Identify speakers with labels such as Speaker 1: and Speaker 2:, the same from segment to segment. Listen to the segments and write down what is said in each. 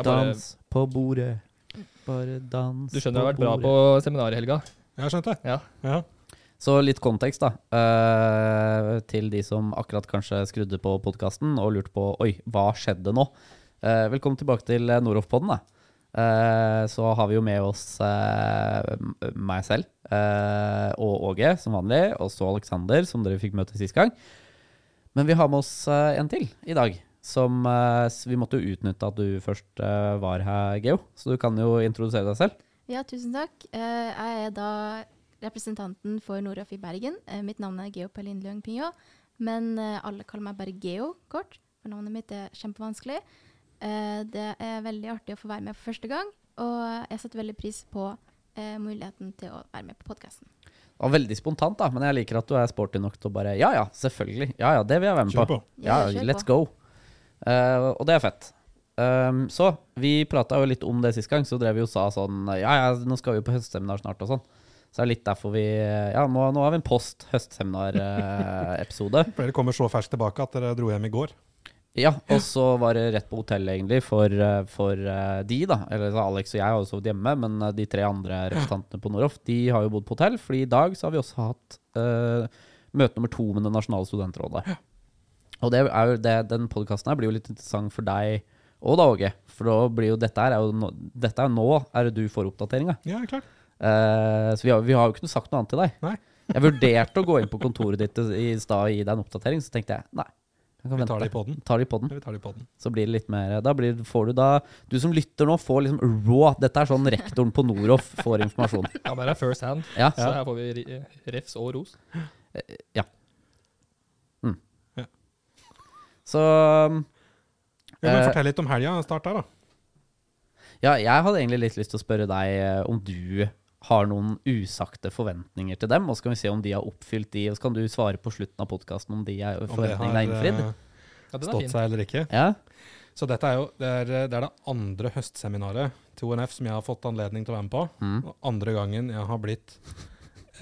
Speaker 1: Jeg bare,
Speaker 2: Dans på bordet. Bare dans
Speaker 1: du skjønner jeg har vært bra på seminaret i helga.
Speaker 3: Jeg har skjønt det.
Speaker 1: Ja.
Speaker 3: Ja.
Speaker 2: Så litt kontekst, da. eh, til de som akkurat kanskje skrudde på podkasten og lurte på Oi, hva skjedde nå? Eh, velkommen tilbake til eh, Noroff-podden. da. Eh, så har vi jo med oss eh, m- meg selv eh, og Åge som vanlig, og så Aleksander, som dere fikk møte sist gang. Men vi har med oss eh, en til i dag. Som eh, Vi måtte jo utnytte at du først eh, var her, Geo. Så du kan jo introdusere deg selv.
Speaker 4: Ja, tusen takk. Eh, jeg er da representanten for Noraf i Bergen. Mitt navn er Geo Pelin Leung Pinho, men alle kaller meg bare Geo kort, for navnet mitt er kjempevanskelig. Eh, det er veldig artig å få være med for første gang, og jeg setter veldig pris på muligheten til å være med på podkasten.
Speaker 2: Det var veldig spontant, da, men jeg liker at du er sporty nok til å bare Ja ja, selvfølgelig. Ja ja, det vil jeg være med
Speaker 3: Kjør
Speaker 2: på.
Speaker 3: på.
Speaker 2: Ja,
Speaker 4: Ja, kjør
Speaker 2: let's
Speaker 4: på.
Speaker 2: go. Eh, og det er fett. Um, så vi prata jo litt om det sist gang, så drev vi og sa sånn Ja ja, nå skal vi jo på høstseminar snart og sånn. Så det er litt derfor vi Ja, nå, nå har vi en post høstseminar-episode.
Speaker 3: For dere kommer så ferskt tilbake at dere dro hjem i går.
Speaker 2: ja, og så var det rett på hotellet, egentlig, for, eh, for eh, de, da. Eller Alex og jeg har jo sovet hjemme, men eh, de tre andre representantene på Noroff, de har jo bodd på hotell. Fordi i dag så har vi også hatt uh, møte nummer to med Det nasjonale studentrådet. Og det er jo det, den podkasten her blir jo litt interessant for deg og da, Åge. For da blir jo dette her er jo nå, dette er nå er det du får oppdateringa.
Speaker 3: Ja, klart.
Speaker 2: Eh, så vi har, vi har jo ikke sagt noe annet til deg.
Speaker 3: Nei.
Speaker 2: Jeg vurderte å gå inn på kontoret ditt i stad og gi deg en oppdatering, så tenkte jeg nei. Jeg kan
Speaker 3: Vi tar det i poden.
Speaker 2: Tar det i podden.
Speaker 3: Tar det i podden.
Speaker 2: Så blir det litt mer Da blir, får du da Du som lytter nå, får liksom raw Dette er sånn rektoren på Noroff får informasjon.
Speaker 1: Ja, det er first hand,
Speaker 2: Ja.
Speaker 1: så her får vi refs og ros.
Speaker 2: Så
Speaker 3: Vi må
Speaker 2: Eh,
Speaker 3: fortelle litt om helga. Start der, da.
Speaker 2: Ja, jeg hadde egentlig litt lyst til å spørre deg eh, om du har noen usagte forventninger til dem, og så kan vi se om de har oppfylt de, og så kan du svare på slutten av podkasten om de er, forventningene er innfridd.
Speaker 3: eh,
Speaker 1: Ja,
Speaker 3: stått seg eller ikke.
Speaker 2: Ja.
Speaker 3: Så dette er jo det, er, det er det andre høstseminaret til ONF som jeg har fått anledning til å være med på.
Speaker 2: Mm.
Speaker 3: Og andre gangen jeg har blitt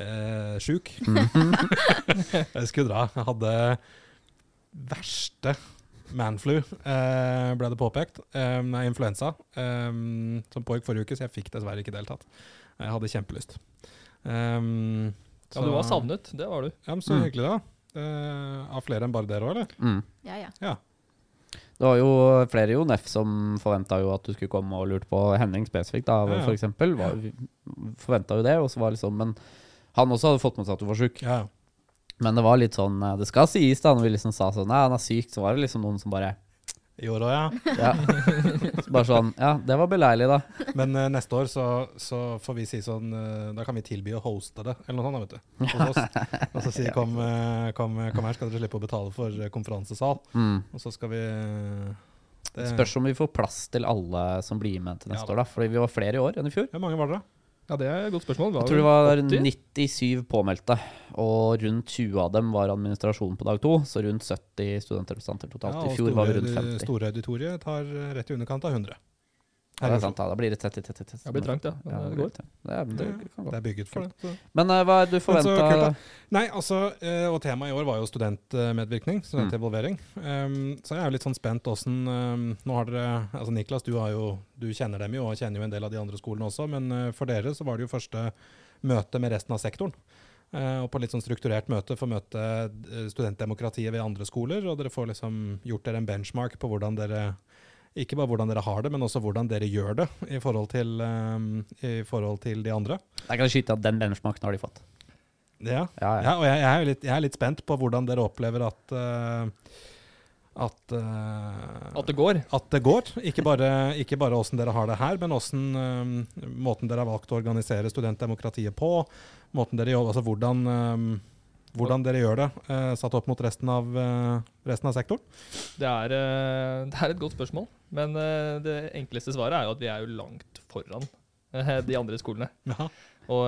Speaker 3: eh, sjuk.
Speaker 2: Mm.
Speaker 3: jeg skulle dra. Jeg hadde verste manflu, eh, ble det påpekt. Eh, influensa. Eh, som pågikk forrige uke, så jeg fikk dessverre ikke deltatt. Jeg hadde kjempelyst. Um,
Speaker 1: Ja, du var savnet, det var du.
Speaker 3: Ja, men så
Speaker 2: Mm.
Speaker 3: hyggelig, da. Eh, av flere enn bare dere òg, eller?
Speaker 2: Mm.
Speaker 4: Ja, ja.
Speaker 3: Ja.
Speaker 2: Det var jo flere i ONF som forventa jo at du skulle komme og lurte på Henning spesifikt, da,
Speaker 3: Ja, ja.
Speaker 2: for eksempel. Forventa jo det, og så var liksom Men han også hadde fått med seg at du var sjuk.
Speaker 3: Ja.
Speaker 2: Men det var litt sånn eh, Det skal sies, da, når vi liksom sa sånn Nei, han er syk, så var det liksom noen som bare
Speaker 3: Gjorde òg, ja.
Speaker 2: Ja. Så bare sånn Ja, det var beleilig, da.
Speaker 3: Men uh, neste år så, så får vi si sånn uh, Da kan vi tilby å hoste det, eller noe sånt, da, vet du. Hos. Og så si kom, uh, kom, kom her, skal dere slippe å betale for konferansesal.
Speaker 2: Mm.
Speaker 3: Og så skal vi
Speaker 2: Det spørs om vi får plass til alle som blir med til neste
Speaker 3: Ja,
Speaker 2: år, da. Fordi vi var flere i år enn i fjor.
Speaker 3: Hvor mange var dere?
Speaker 1: Ja, det er et godt spørsmål.
Speaker 2: Jeg tror det var 97 påmeldte, og rundt 20 av dem var administrasjon på dag to. Så rundt 70 studentrepresentanter totalt.
Speaker 3: Ja,
Speaker 2: I
Speaker 3: fjor
Speaker 2: fjor var vi
Speaker 3: store-
Speaker 2: rundt 50.
Speaker 3: Store auditoriet tar rett i underkant av 100.
Speaker 2: Ja, det er sant, da. Da blir det 30 30 30.
Speaker 1: Det blir trangt, ja. Men
Speaker 2: Ja,
Speaker 1: det går.
Speaker 2: det, er- det kan gå.
Speaker 3: Det er bygget for det. Så.
Speaker 2: Men uh, hva er det du forventa?
Speaker 3: Nei, altså, uh, og temaet i år var jo studentmedvirkning, studentinvolvering. Um, så jeg er jo litt sånn spent åssen um, Nå har dere Altså Niklas, du, har jo, du kjenner dem jo, og kjenner jo en del av de andre skolene også, men uh, for dere så var det jo første møte med resten av sektoren. Uh, og på litt sånn strukturert møte for å møte eh, studentdemokratiet ved andre skoler, og dere får liksom gjort dere en benchmark på hvordan dere ikke bare hvordan dere har det, men også hvordan dere gjør det i forhold til, um, i forhold til de andre.
Speaker 2: Jeg kan skyte at den benchmarken har de fått.
Speaker 3: Ja,
Speaker 2: Ja, ja.
Speaker 3: ja, og jeg, jeg, er litt, jeg er litt spent på hvordan dere opplever at uh, at, uh,
Speaker 1: At det går.
Speaker 3: at det går. Ikke bare, ikke bare hvordan dere har det her, men hvordan, uh, måten dere har valgt å organisere studentdemokratiet på. Måten dere jobber, altså hvordan, eh, hvordan dere gjør det, eh, satt opp mot resten av, eh, resten av sektoren.
Speaker 1: Det er, eh, det er et godt spørsmål, men det enkleste svaret er jo at vi er jo langt foran de andre skolene.
Speaker 3: Ja.
Speaker 1: Og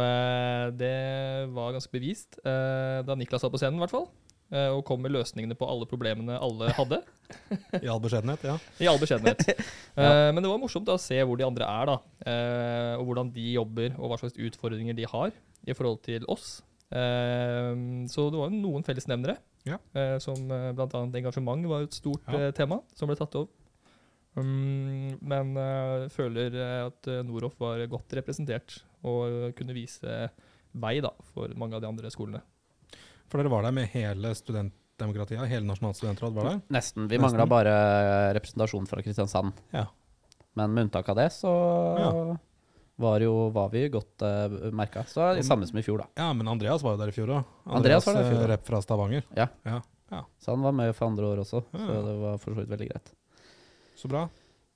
Speaker 1: det var ganske bevist eh, da Niklas var på scenen, i hvert fall. eh, Og kom med løsningene på alle problemene alle hadde.
Speaker 3: I all beskjedenhet, ja.
Speaker 1: I all beskjedenhet. Eh, Men det var morsomt å se hvor de andre er, da. eh, Og hvordan de jobber, og hva slags utfordringer de har i forhold til oss. Eh, Så det var noen fellesnevnere,
Speaker 3: Ja.
Speaker 1: eh, som eh, bl.a. engasjement var et stort
Speaker 3: Ja.
Speaker 1: eh, tema som ble tatt opp. Um, men jeg føler eh, at Noroff var godt representert og kunne vise vei da, for mange av de andre skolene.
Speaker 3: For dere var der med hele studentdemokratiet? Hele Nasjonalt studentråd var der?
Speaker 2: Nesten. Vi mangla bare representasjon fra Kristiansand.
Speaker 3: Ja.
Speaker 2: Men med unntak av det, så
Speaker 3: Ja.
Speaker 2: Var, jo, var vi godt uh, merka. Så det er samme som i fjor, da.
Speaker 3: Ja, men Andreas var jo der i fjor òg.
Speaker 2: Andreas var der i fjor,
Speaker 3: eh. Rep fra Stavanger. Ja.
Speaker 2: Så han var med for andre år også,
Speaker 3: Ja.
Speaker 2: så det var for så vidt veldig greit.
Speaker 3: Så bra.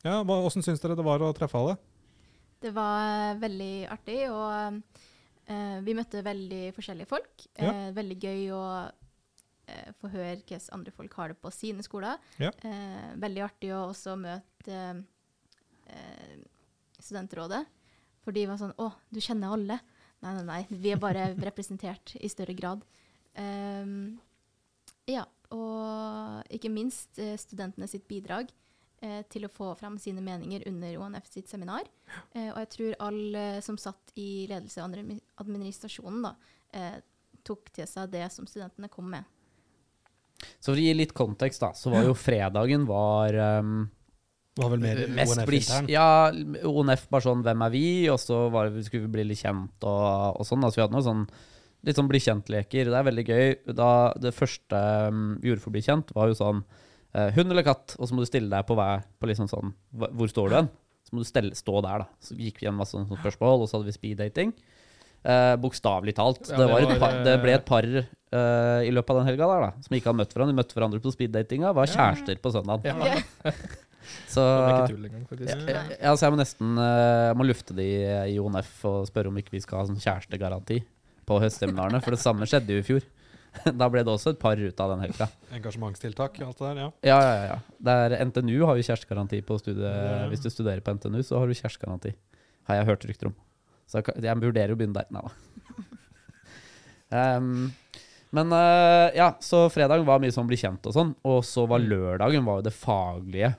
Speaker 3: Ja, hva, Åssen syns dere det var å treffe alle?
Speaker 4: Det var eh, veldig artig, og uh, vi møtte veldig forskjellige folk.
Speaker 3: Ja.
Speaker 4: Uh, veldig gøy å uh, få høre hvordan andre folk har det på sine skoler.
Speaker 3: Ja.
Speaker 4: Eh, veldig artig å også møte eh, studentrådet. For de var sånn Å, du kjenner alle? Nei, nei, nei. Vi er bare representert i større grad. Um, ja. Og ikke minst eh, studentene sitt bidrag eh, til å få fram sine meninger under ONF sitt seminar. Eh, og jeg tror alle som satt i ledelse og administrasjonen, da, eh, tok til seg det som studentene kom med.
Speaker 2: Så for å gi litt kontekst, da, så var jo fredagen var um,
Speaker 3: var vel mer
Speaker 2: mest
Speaker 3: ONF-intern?
Speaker 2: Ja, ONF bare sånn 'Hvem er vi?' Og så var, det- skulle vi bli litt kjent og, og sånn. Altså, vi hadde noe sånn litt sånn bli kjent-leker. Det er veldig gøy. Da, det første um, vi gjorde for å bli kjent, var jo sånn eh, hund eller katt, og så må du stille deg på hver på liksom sånn Hvor står du hen? Så må du stelle, stå der, da. Så gikk vi gjennom masse sånne spørsmål, og så hadde vi speeddating. Uh, Bokstavelig talt.
Speaker 1: Ja,
Speaker 2: det,
Speaker 1: det
Speaker 2: var et par, det ble
Speaker 1: eh,
Speaker 2: et par eh, i løpet av den helga der, da, som ikke hadde møtt hverandre. De møtte hverandre på speeddatinga, var kjærester på søndagen.
Speaker 1: Ja,
Speaker 2: Så
Speaker 1: det er ikke tull engang, faktisk.
Speaker 2: ja, ja, altså jeg må nesten eh, jeg må lufte de i ONF og spørre om ikke vi skal ha sånn kjærestegaranti på høstseminarene. For det samme skjedde jo i fjor. Da ble det også et par ut av den helga.
Speaker 3: Engasjementstiltak og alt det der, ja.
Speaker 2: Ja, ja, ja. Der, er, NTNU har jo kjærestegaranti på studiet.
Speaker 3: Ja.
Speaker 2: Hvis du studerer på NTNU, så har du kjærestegaranti. Har jeg hørt rykter om. Så jeg, jeg vurderer å begynne der. Nei da. um, men uh, ja, så fredag var mye sånn bli kjent og sånn. Og så var lørdagen var jo det faglige.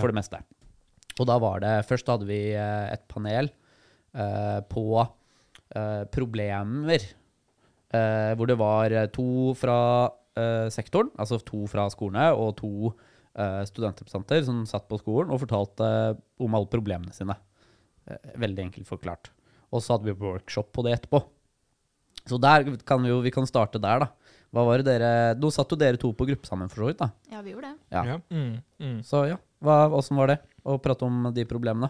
Speaker 2: For det meste. Og da var det Først hadde vi eh, et panel eh, på eh, problemer. eh, hvor det var to fra eh, sektoren, altså to fra skolene, og to eh, studentrepresentanter som satt på skolen og fortalte om alle problemene sine. Eh, veldig enkelt forklart. Og så hadde vi workshop på det etterpå. Så der kan vi jo vi kan starte der, da. Hva var det dere Nå satt jo dere to på gruppe sammen, for så vidt. da.
Speaker 4: Ja, vi gjorde det.
Speaker 2: Ja.
Speaker 3: ja.
Speaker 1: Mm, mm.
Speaker 2: Så ja, hva, hvordan var det å prate om de problemene?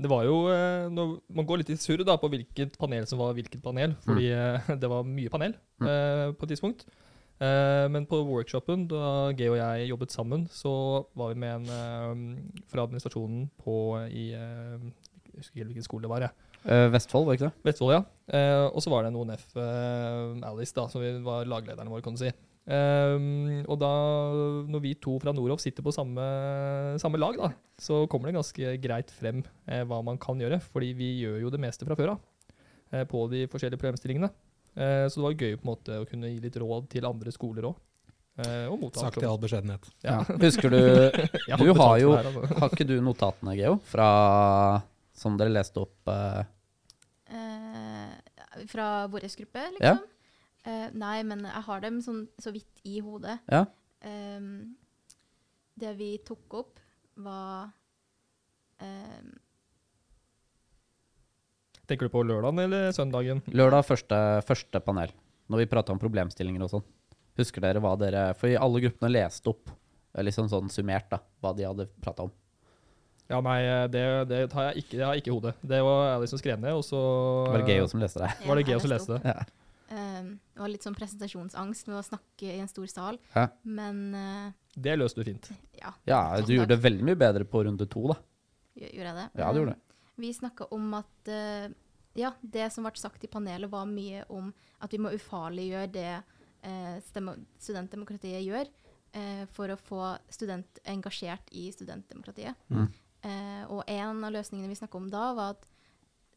Speaker 1: Det var jo eh, Man går litt i surr da, på hvilket panel som var hvilket panel, fordi mm. det var mye panel
Speaker 2: Mm.
Speaker 1: eh, på et tidspunkt. Eh, men på workshopen, da Geo og jeg jobbet sammen, så var vi med en eh, fra administrasjonen på i eh, Jeg husker ikke hvilken skole det var. jeg.
Speaker 2: Eh, Vestfold, var ikke det?
Speaker 1: Vestfold, ja. Eh, og så var det en ONF, eh, Alice, da, som vi var laglederne våre, kan du si. Eh, og da, når vi to fra Nordhoff sitter på samme, samme lag, da, så kommer det ganske greit frem eh, hva man kan gjøre. Fordi vi gjør jo det meste fra før av eh, på de forskjellige problemstillingene. Eh, så det var gøy på en måte å kunne gi litt råd til andre skoler òg. Eh,
Speaker 3: Sagt i all beskjedenhet.
Speaker 1: Ja.
Speaker 2: Husker du Du har jo
Speaker 1: her, altså.
Speaker 2: Har ikke du notatene, Geo, fra som dere leste opp eh,
Speaker 4: Eh, fra vår gruppe,
Speaker 2: Ja.
Speaker 4: Eh, nei, men jeg har dem sånn så vidt i hodet.
Speaker 2: Ja.
Speaker 4: Um, det vi tok opp, var um,
Speaker 1: Tenker du på lørdagen eller søndagen?
Speaker 2: lørdag første, første panel, når vi prata om problemstillinger og sånn? Husker dere hva dere For i alle gruppene leste opp, eh, liksom sånn summert, da, hva de hadde prata om.
Speaker 1: Ja, nei, det, det har jeg ikke, det har jeg ikke i hodet. Det var jeg som skrev ned, og så
Speaker 2: Var Det Geo som leste det.
Speaker 1: Var det Geo som
Speaker 4: leste
Speaker 1: det?
Speaker 2: Ja.
Speaker 4: Ehm, det var litt sånn presentasjonsangst med å snakke i en stor sal.
Speaker 2: Hæ?
Speaker 4: Men uh,
Speaker 1: Det løste du fint.
Speaker 4: ja.
Speaker 2: ja, du gjorde det veldig mye bedre på runde to, da.
Speaker 4: Gjorde jeg det?
Speaker 2: Ja, du gjorde det.
Speaker 4: Eh, Vi snakka om at uh, ja, det som ble sagt i panelet, var mye om at vi må ufarliggjøre det uh, studentdemokratiet gjør, eh, for å få student engasjert i studentdemokratiet.
Speaker 2: Mm.
Speaker 4: Eh, og en av løsningene vi snakka om da, var at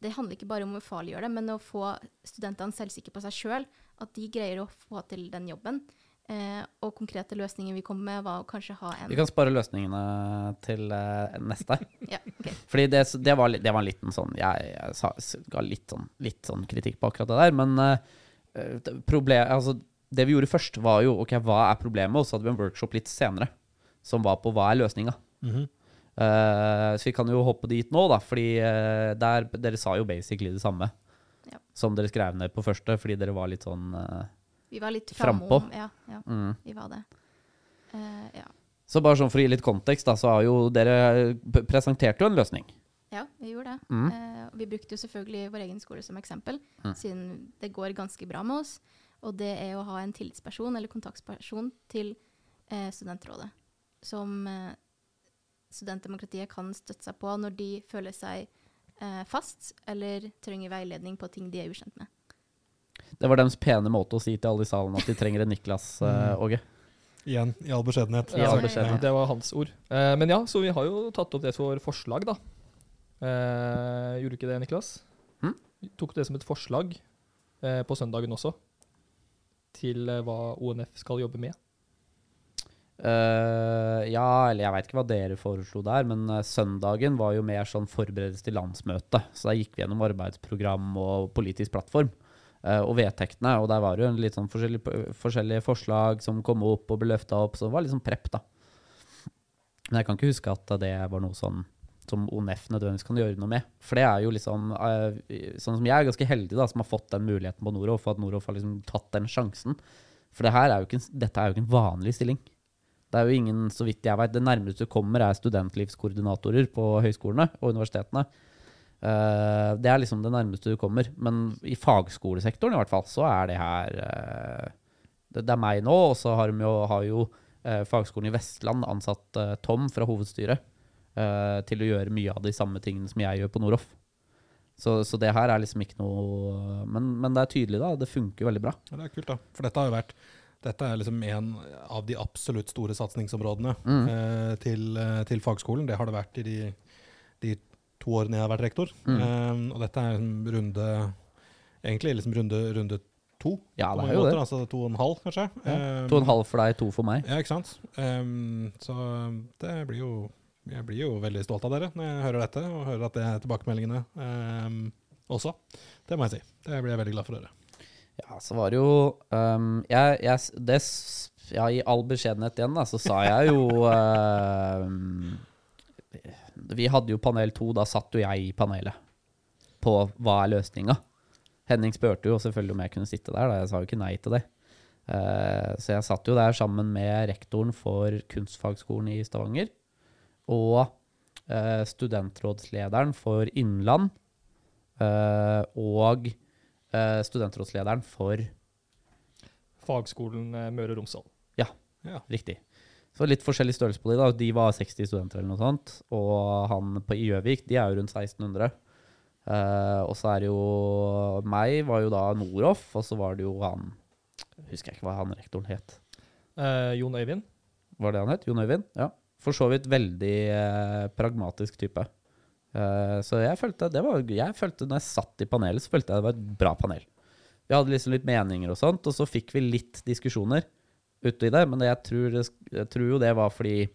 Speaker 4: det handler ikke bare om å ufarliggjøre det, men å få studentene selvsikre på seg sjøl. At de greier å få til den jobben. Eh, og konkrete løsninger vi kom med, var å kanskje ha en
Speaker 2: Vi kan spare løsningene til eh, neste.
Speaker 4: ja, ok.
Speaker 2: Fordi det, det, var, det var en liten sånn Jeg, jeg sa, ga litt sånn, litt sånn kritikk på akkurat det der, men eh, det- problem, altså, det vi gjorde først, var jo OK, hva er problemet? Og så hadde vi en workshop litt senere som var på hva er løsninga.
Speaker 3: Mhm.
Speaker 2: Eh, så vi kan jo hoppe dit nå, da, fordi uh, der, dere sa jo basically det samme
Speaker 4: Ja.
Speaker 2: som dere skrev ned på første, fordi dere var litt sånn uh,
Speaker 4: Vi var litt
Speaker 2: Frampå.
Speaker 4: Ja, ja,
Speaker 2: mm.
Speaker 4: vi var det. Ja.
Speaker 2: Så bare sånn for å gi litt kontekst, da, så har jo dere presentert jo en løsning.
Speaker 4: ja, vi gjorde det.
Speaker 2: Mm.
Speaker 4: Vi brukte jo selvfølgelig vår egen skole som eksempel,
Speaker 2: Mm.
Speaker 4: siden det går ganske bra med oss. Og det er å ha en tillitsperson eller kontaktperson til studentrådet, som studentdemokratiet kan støtte seg på når de føler seg eh, fast eller trenger veiledning på ting de er ukjent med.
Speaker 2: Det var deres pene måte å si til alle i salen at de trenger en Niklas, eh,
Speaker 3: Mm.
Speaker 2: Åge.
Speaker 3: Igjen, i all beskjedenhet.
Speaker 2: I all
Speaker 4: Ja.
Speaker 1: Det var hans ord. Eh, men ja, så vi har jo tatt opp det som vår forslag, da. Eh, gjorde du ikke det, Niklas?
Speaker 2: Hm?
Speaker 1: Vi Tok det som et forslag eh, på søndagen også, til eh, hva ONF skal jobbe med.
Speaker 2: Eh, ja, eller jeg veit ikke hva dere foreslo der, men eh, søndagen var jo mer sånn forberedelse til landsmøtet. Så da gikk vi gjennom arbeidsprogram og politisk plattform uh, og vedtektene. Og der var det jo litt sånn forskjellige, forskjellige forslag som kom opp og ble løfta opp, så det var litt sånn prepp, da. Men jeg kan ikke huske at det var noe sånn som ONF nødvendigvis kan gjøre noe med. For det er jo liksom Sånn som jeg er ganske heldig, da, som har fått den muligheten på Noroff, og at Noroff har liksom tatt den sjansen. For det her er ikke, dette er jo ikke en vanlig stilling. Det er jo ingen, så vidt jeg vet, det nærmeste du kommer er studentlivskoordinatorer på høyskolene og universitetene. Uh, det er liksom det nærmeste du kommer. Men i fagskolesektoren i hvert fall, så er det her uh, det, det er meg nå, og så har, jo, har jo eh, Fagskolen i Vestland ansatt Tom fra hovedstyret til å gjøre mye av de samme tingene som jeg gjør på Noroff. Så, så det her er liksom ikke noe men, men det er tydelig, da. Det funker veldig bra.
Speaker 3: Ja, det er kult, da. For dette har jo vært dette er liksom en av de absolutt store satsingsområdene
Speaker 2: Mm.
Speaker 3: eh, til, eh, til fagskolen. Det har det vært i de, de to årene jeg har vært rektor.
Speaker 2: Mm.
Speaker 3: Eh, og dette er en runde Egentlig liksom runde, runde to.
Speaker 2: Ja, det er jo
Speaker 3: måter,
Speaker 2: det.
Speaker 3: Altså to og en halv, kanskje.
Speaker 2: Ja.
Speaker 3: Um,
Speaker 2: To og en halv for deg, to for meg.
Speaker 3: Ja, ikke sant. Um, så det blir jo Jeg blir jo veldig stolt av dere når jeg hører dette, og hører at det er tilbakemeldingene um, også. Det må jeg si. Det blir jeg veldig glad for å høre.
Speaker 2: Ja, så var det jo um, jeg, jeg, det, ja, I all beskjedenhet igjen, da, så sa jeg jo uh, Vi hadde jo panel to, da satt jo jeg i panelet på hva er løsninga. Henning spurte jo selvfølgelig om jeg kunne sitte der, da jeg sa jo ikke nei til det. Uh, så jeg satt jo der sammen med rektoren for Kunstfagskolen i Stavanger og uh, studentrådslederen for Innland eh, og studentrådslederen for
Speaker 1: Fagskolen eh, Møre og Romsdal.
Speaker 3: Ja.
Speaker 2: Riktig. Så litt forskjellig størrelse på de da. De var 60 studenter eller noe sånt. Og han på Gjøvik, de er jo rundt 1600. Uh, og så er det jo meg, var jo da Noroff, og så var det jo han Husker jeg ikke hva han rektoren het.
Speaker 1: Uh, Jon Øyvind.
Speaker 2: Var det han het? Jon Øyvind? Ja. For så vidt veldig uh, pragmatisk type. Eh, så jeg følte det var Jeg følte når jeg satt i panelet, så følte jeg det var et bra panel. Vi hadde liksom litt meninger og sånt, og så fikk vi litt diskusjoner uti i det, men det jeg, tror, jeg tror jo det var fordi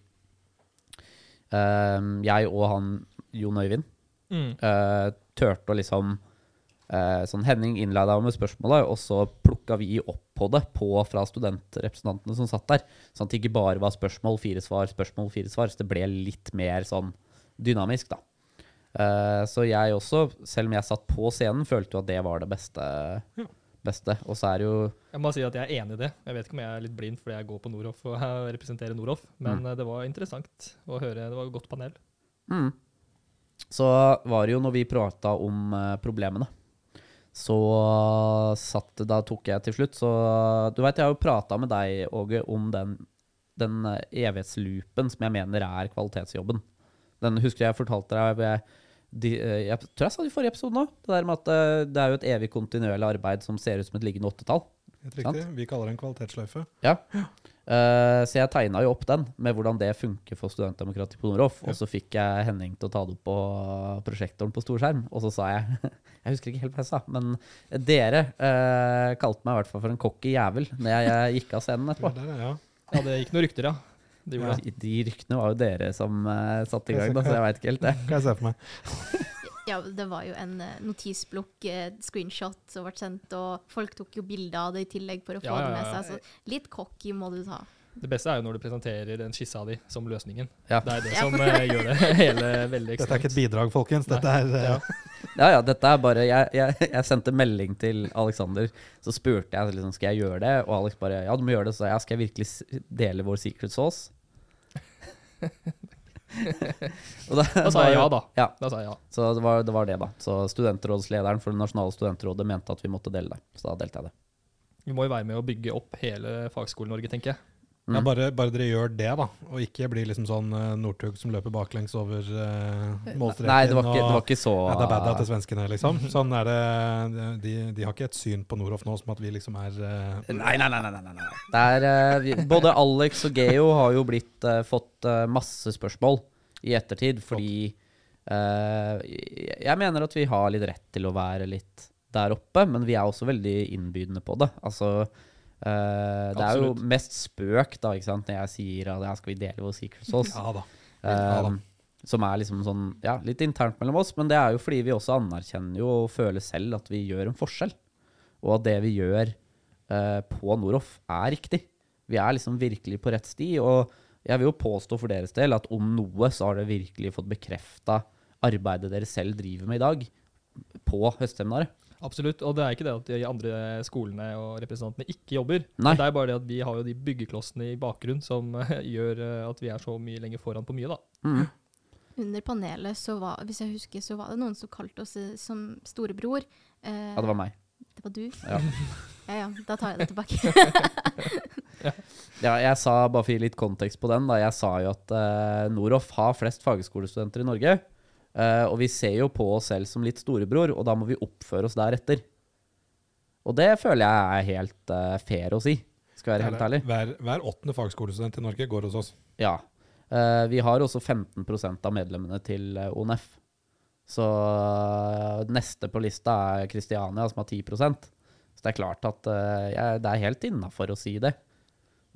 Speaker 2: uh, jeg og han Jon Øyvind
Speaker 1: Mm.
Speaker 2: uh, turte å liksom Sånn Henning innleda med spørsmålet, og så plukka vi opp på det på fra studentrepresentantene som satt der. Sånn at det ikke bare var spørsmål, fire svar, spørsmål, fire svar. Så det ble litt mer sånn dynamisk, da. Eh, så jeg også, selv om jeg satt på scenen, følte jo at det var det beste.
Speaker 3: Ja.
Speaker 2: beste. Og så er jo
Speaker 1: Jeg må si at jeg er enig i det. Jeg vet ikke om jeg er litt blind fordi jeg går på Noroff og representerer Noroff, men
Speaker 2: Mm.
Speaker 1: eh, det var interessant å høre. Det var et godt panel.
Speaker 2: Mm. Så var det jo når vi prata om eh, problemene, så satt Da tok jeg til slutt, så Du veit, jeg har jo prata med deg, Åge, om den, den evighetsloopen som jeg mener er kvalitetsjobben. Den husker jeg fortalte deg jeg, de, eh, jeg tror jeg sa det i forrige episode nå. Det der med at eh, det er jo et evig kontinuerlig arbeid som ser ut som et liggende åttetall.
Speaker 3: Helt riktig. Vi kaller det en kvalitetssløyfe.
Speaker 2: Ja. Uh, så jeg tegna jo opp den med hvordan det funker for studentdemokrati på Nordhoff.
Speaker 3: Ja.
Speaker 2: Og så fikk jeg Henning til å ta det opp på prosjektoren på storskjerm. Og så sa jeg Jeg husker ikke helt hva jeg sa, men dere uh, kalte meg i hvert fall for en cocky jævel når jeg, jeg gikk av scenen etterpå.
Speaker 3: Det der, ja.
Speaker 1: Ja, det gikk noen rykter, ja. Det ja.
Speaker 2: De ryktene var jo dere som uh, satte i gang, da, så jeg veit ikke helt det.
Speaker 3: Kan jeg se for meg.
Speaker 4: Ja, det var jo en eh, notisblokk, eh, screenshot som ble sendt, og folk tok jo bilder av det i tillegg for å få
Speaker 1: Ja, ja,
Speaker 4: det med seg. Så litt cocky må du ta.
Speaker 1: Det beste er jo når du presenterer en skisse av de som løsningen.
Speaker 2: Ja.
Speaker 1: Det er det som uh, gjør det hele veldig
Speaker 3: Dette er ikke et bidrag, folkens. Dette er uh,
Speaker 1: Ja.
Speaker 2: Ja, ja, dette er bare Jeg, jeg, jeg sendte melding til Alexander, så spurte jeg liksom, skal jeg gjøre det, og Alex bare ja, du må gjøre det. Så jeg skal jeg virkelig dele vår secret sauce. Da,
Speaker 1: Da sa jeg ja, da.
Speaker 2: Ja,
Speaker 1: Da sa jeg ja.
Speaker 2: så det var, det var det, da. Så studentrådslederen for det nasjonale studentrådet mente at vi måtte dele det. Så da delte jeg det.
Speaker 1: Vi må jo være med å bygge opp hele Fagskole-Norge, tenker jeg.
Speaker 2: Mm.
Speaker 3: ja, bare, bare dere gjør det, da. Og ikke blir liksom sånn uh, Northug som løper baklengs over uh, målstreken.
Speaker 2: Nei, det var ikke, det var
Speaker 3: og
Speaker 2: ja, Det
Speaker 3: er Badda til svenskene, liksom. Sånn er det. De, de har ikke et syn på Noroff nå som at vi liksom er uh,
Speaker 2: Nei, nei, nei. nei, nei, nei. Er, eh, vi, både Alex og Geo har jo blitt, fått masse spørsmål i ettertid, fordi Jeg mener at vi har litt rett til å være litt der oppe, men vi er også veldig innbydende på det. Altså eh, Det er jo mest spøk da, ikke sant, når jeg sier at ja, skal vi dele vår secret sauce.
Speaker 3: Ja da.
Speaker 2: Eh,
Speaker 3: Ja da.
Speaker 2: som er liksom sånn, ja, litt internt mellom oss, men det er jo fordi vi også anerkjenner jo og føler selv at vi gjør en forskjell. Og at det vi gjør uh, på Noroff er riktig. Vi er liksom virkelig på rett sti, og jeg vil jo påstå for deres del at om noe så har dere virkelig fått bekrefta arbeidet dere selv driver med i dag, på høstseminaret.
Speaker 1: Absolutt. Og det er ikke det at de andre skolene og representantene ikke jobber.
Speaker 2: Nei.
Speaker 1: Det er bare det at vi har jo de byggeklossene i bakgrunn som eh, gjør eh, at vi er så mye lenger foran på mye, da.
Speaker 2: Mm.
Speaker 4: Under panelet, så var, hvis jeg husker, så var det noen som kalte oss eh, som storebror. Eh,
Speaker 2: Ja, det var meg.
Speaker 4: det var du?
Speaker 2: Ja.
Speaker 4: Ja ja, da tar jeg det tilbake.
Speaker 2: Ja, jeg sa, bare for å gi litt kontekst på den, da, jeg sa jo at eh, Noroff har flest fagskolestudenter i Norge. Eh, og vi ser jo på oss selv som litt storebror, og da må vi oppføre oss deretter. Og det føler jeg er helt eh, fair å si, skal jeg være helt ærlig.
Speaker 3: Hver, hver åttende fagskolestudent i Norge går hos oss.
Speaker 2: Ja. Eh, vi har også 15% av medlemmene til ONF. Så neste på lista er Kristiania, som har 10% Så det er klart at det er helt innafor å si det.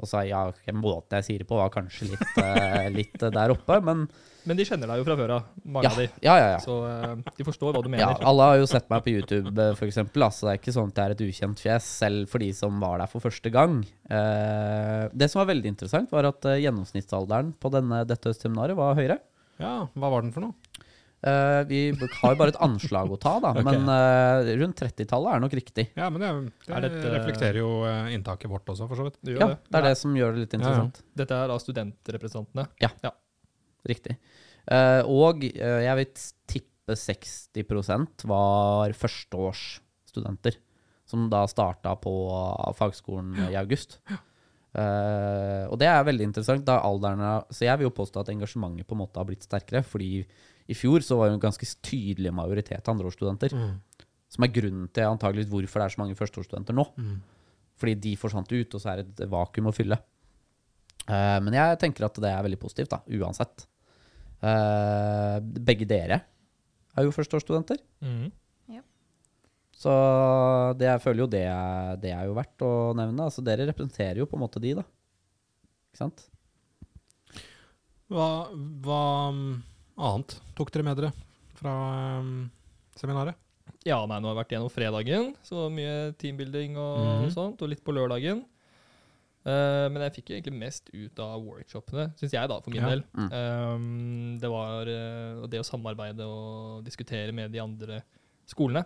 Speaker 2: Og så ja, måten jeg sier det på, var kanskje litt, eh, litt der oppe, men
Speaker 1: Men de kjenner deg jo fra før av, mange
Speaker 2: ja,
Speaker 1: av de.
Speaker 2: ja, ja, ja.
Speaker 1: Så eh, de forstår hva du mener. ja.
Speaker 2: Alle har jo sett meg på YouTube, eh, for eksempel, så det er ikke sånn at jeg er et ukjent fjes, selv for de som var der for første gang. Det som var veldig interessant, var at gjennomsnittsalderen på denne, dette høstseminaret var høyere.
Speaker 3: Ja, hva var den for noe?
Speaker 2: Eh, vi har jo bare et anslag å ta, da,
Speaker 3: okay.
Speaker 2: men uh, rundt 30-tallet er nok riktig.
Speaker 3: Ja, men det, det
Speaker 1: dette-
Speaker 3: reflekterer jo eh, inntaket vårt også, for så vidt.
Speaker 1: Det
Speaker 2: Ja,
Speaker 1: det.
Speaker 2: det er det som gjør det litt
Speaker 3: Ja, ja.
Speaker 2: interessant.
Speaker 1: Dette er da studentrepresentantene.
Speaker 2: Ja, Riktig. Uh, og jeg vil tippe 60% var førsteårsstudenter, som da starta på fagskolen i august. Eh, og det er veldig interessant. Da alderen er, så jeg vil jo påstå at engasjementet på en måte har blitt sterkere, fordi i fjor så var det en ganske tydelig majoritet andreårsstudenter. Som er grunnen til antageligvis hvorfor det er så mange førsteårsstudenter nå.
Speaker 3: Mm.
Speaker 2: Fordi de forsvant ut, og så er det et vakuum å fylle. Uh, men jeg tenker at det er veldig positivt, da, uansett. Uh, begge dere er jo førsteårsstudenter.
Speaker 1: Mhm.
Speaker 2: Så det jeg føler jo det det er jo verdt å nevne. Altså Dere representerer jo på en måte de, da. Ikke sant?
Speaker 3: Hva, hva mm, annet tok dere med dere fra um, seminaret?
Speaker 1: Ja, nei, nå har jeg vært gjennom fredagen, så mye teambuilding og
Speaker 3: Mhm.
Speaker 1: sånt, og litt på lørdagen. Uh, men jeg fikk egentlig mest ut av workshopene, syns jeg, da, for min
Speaker 3: Ja.
Speaker 1: del.
Speaker 2: Mm.
Speaker 1: Um, det var uh, det å samarbeide og diskutere med de andre skolene.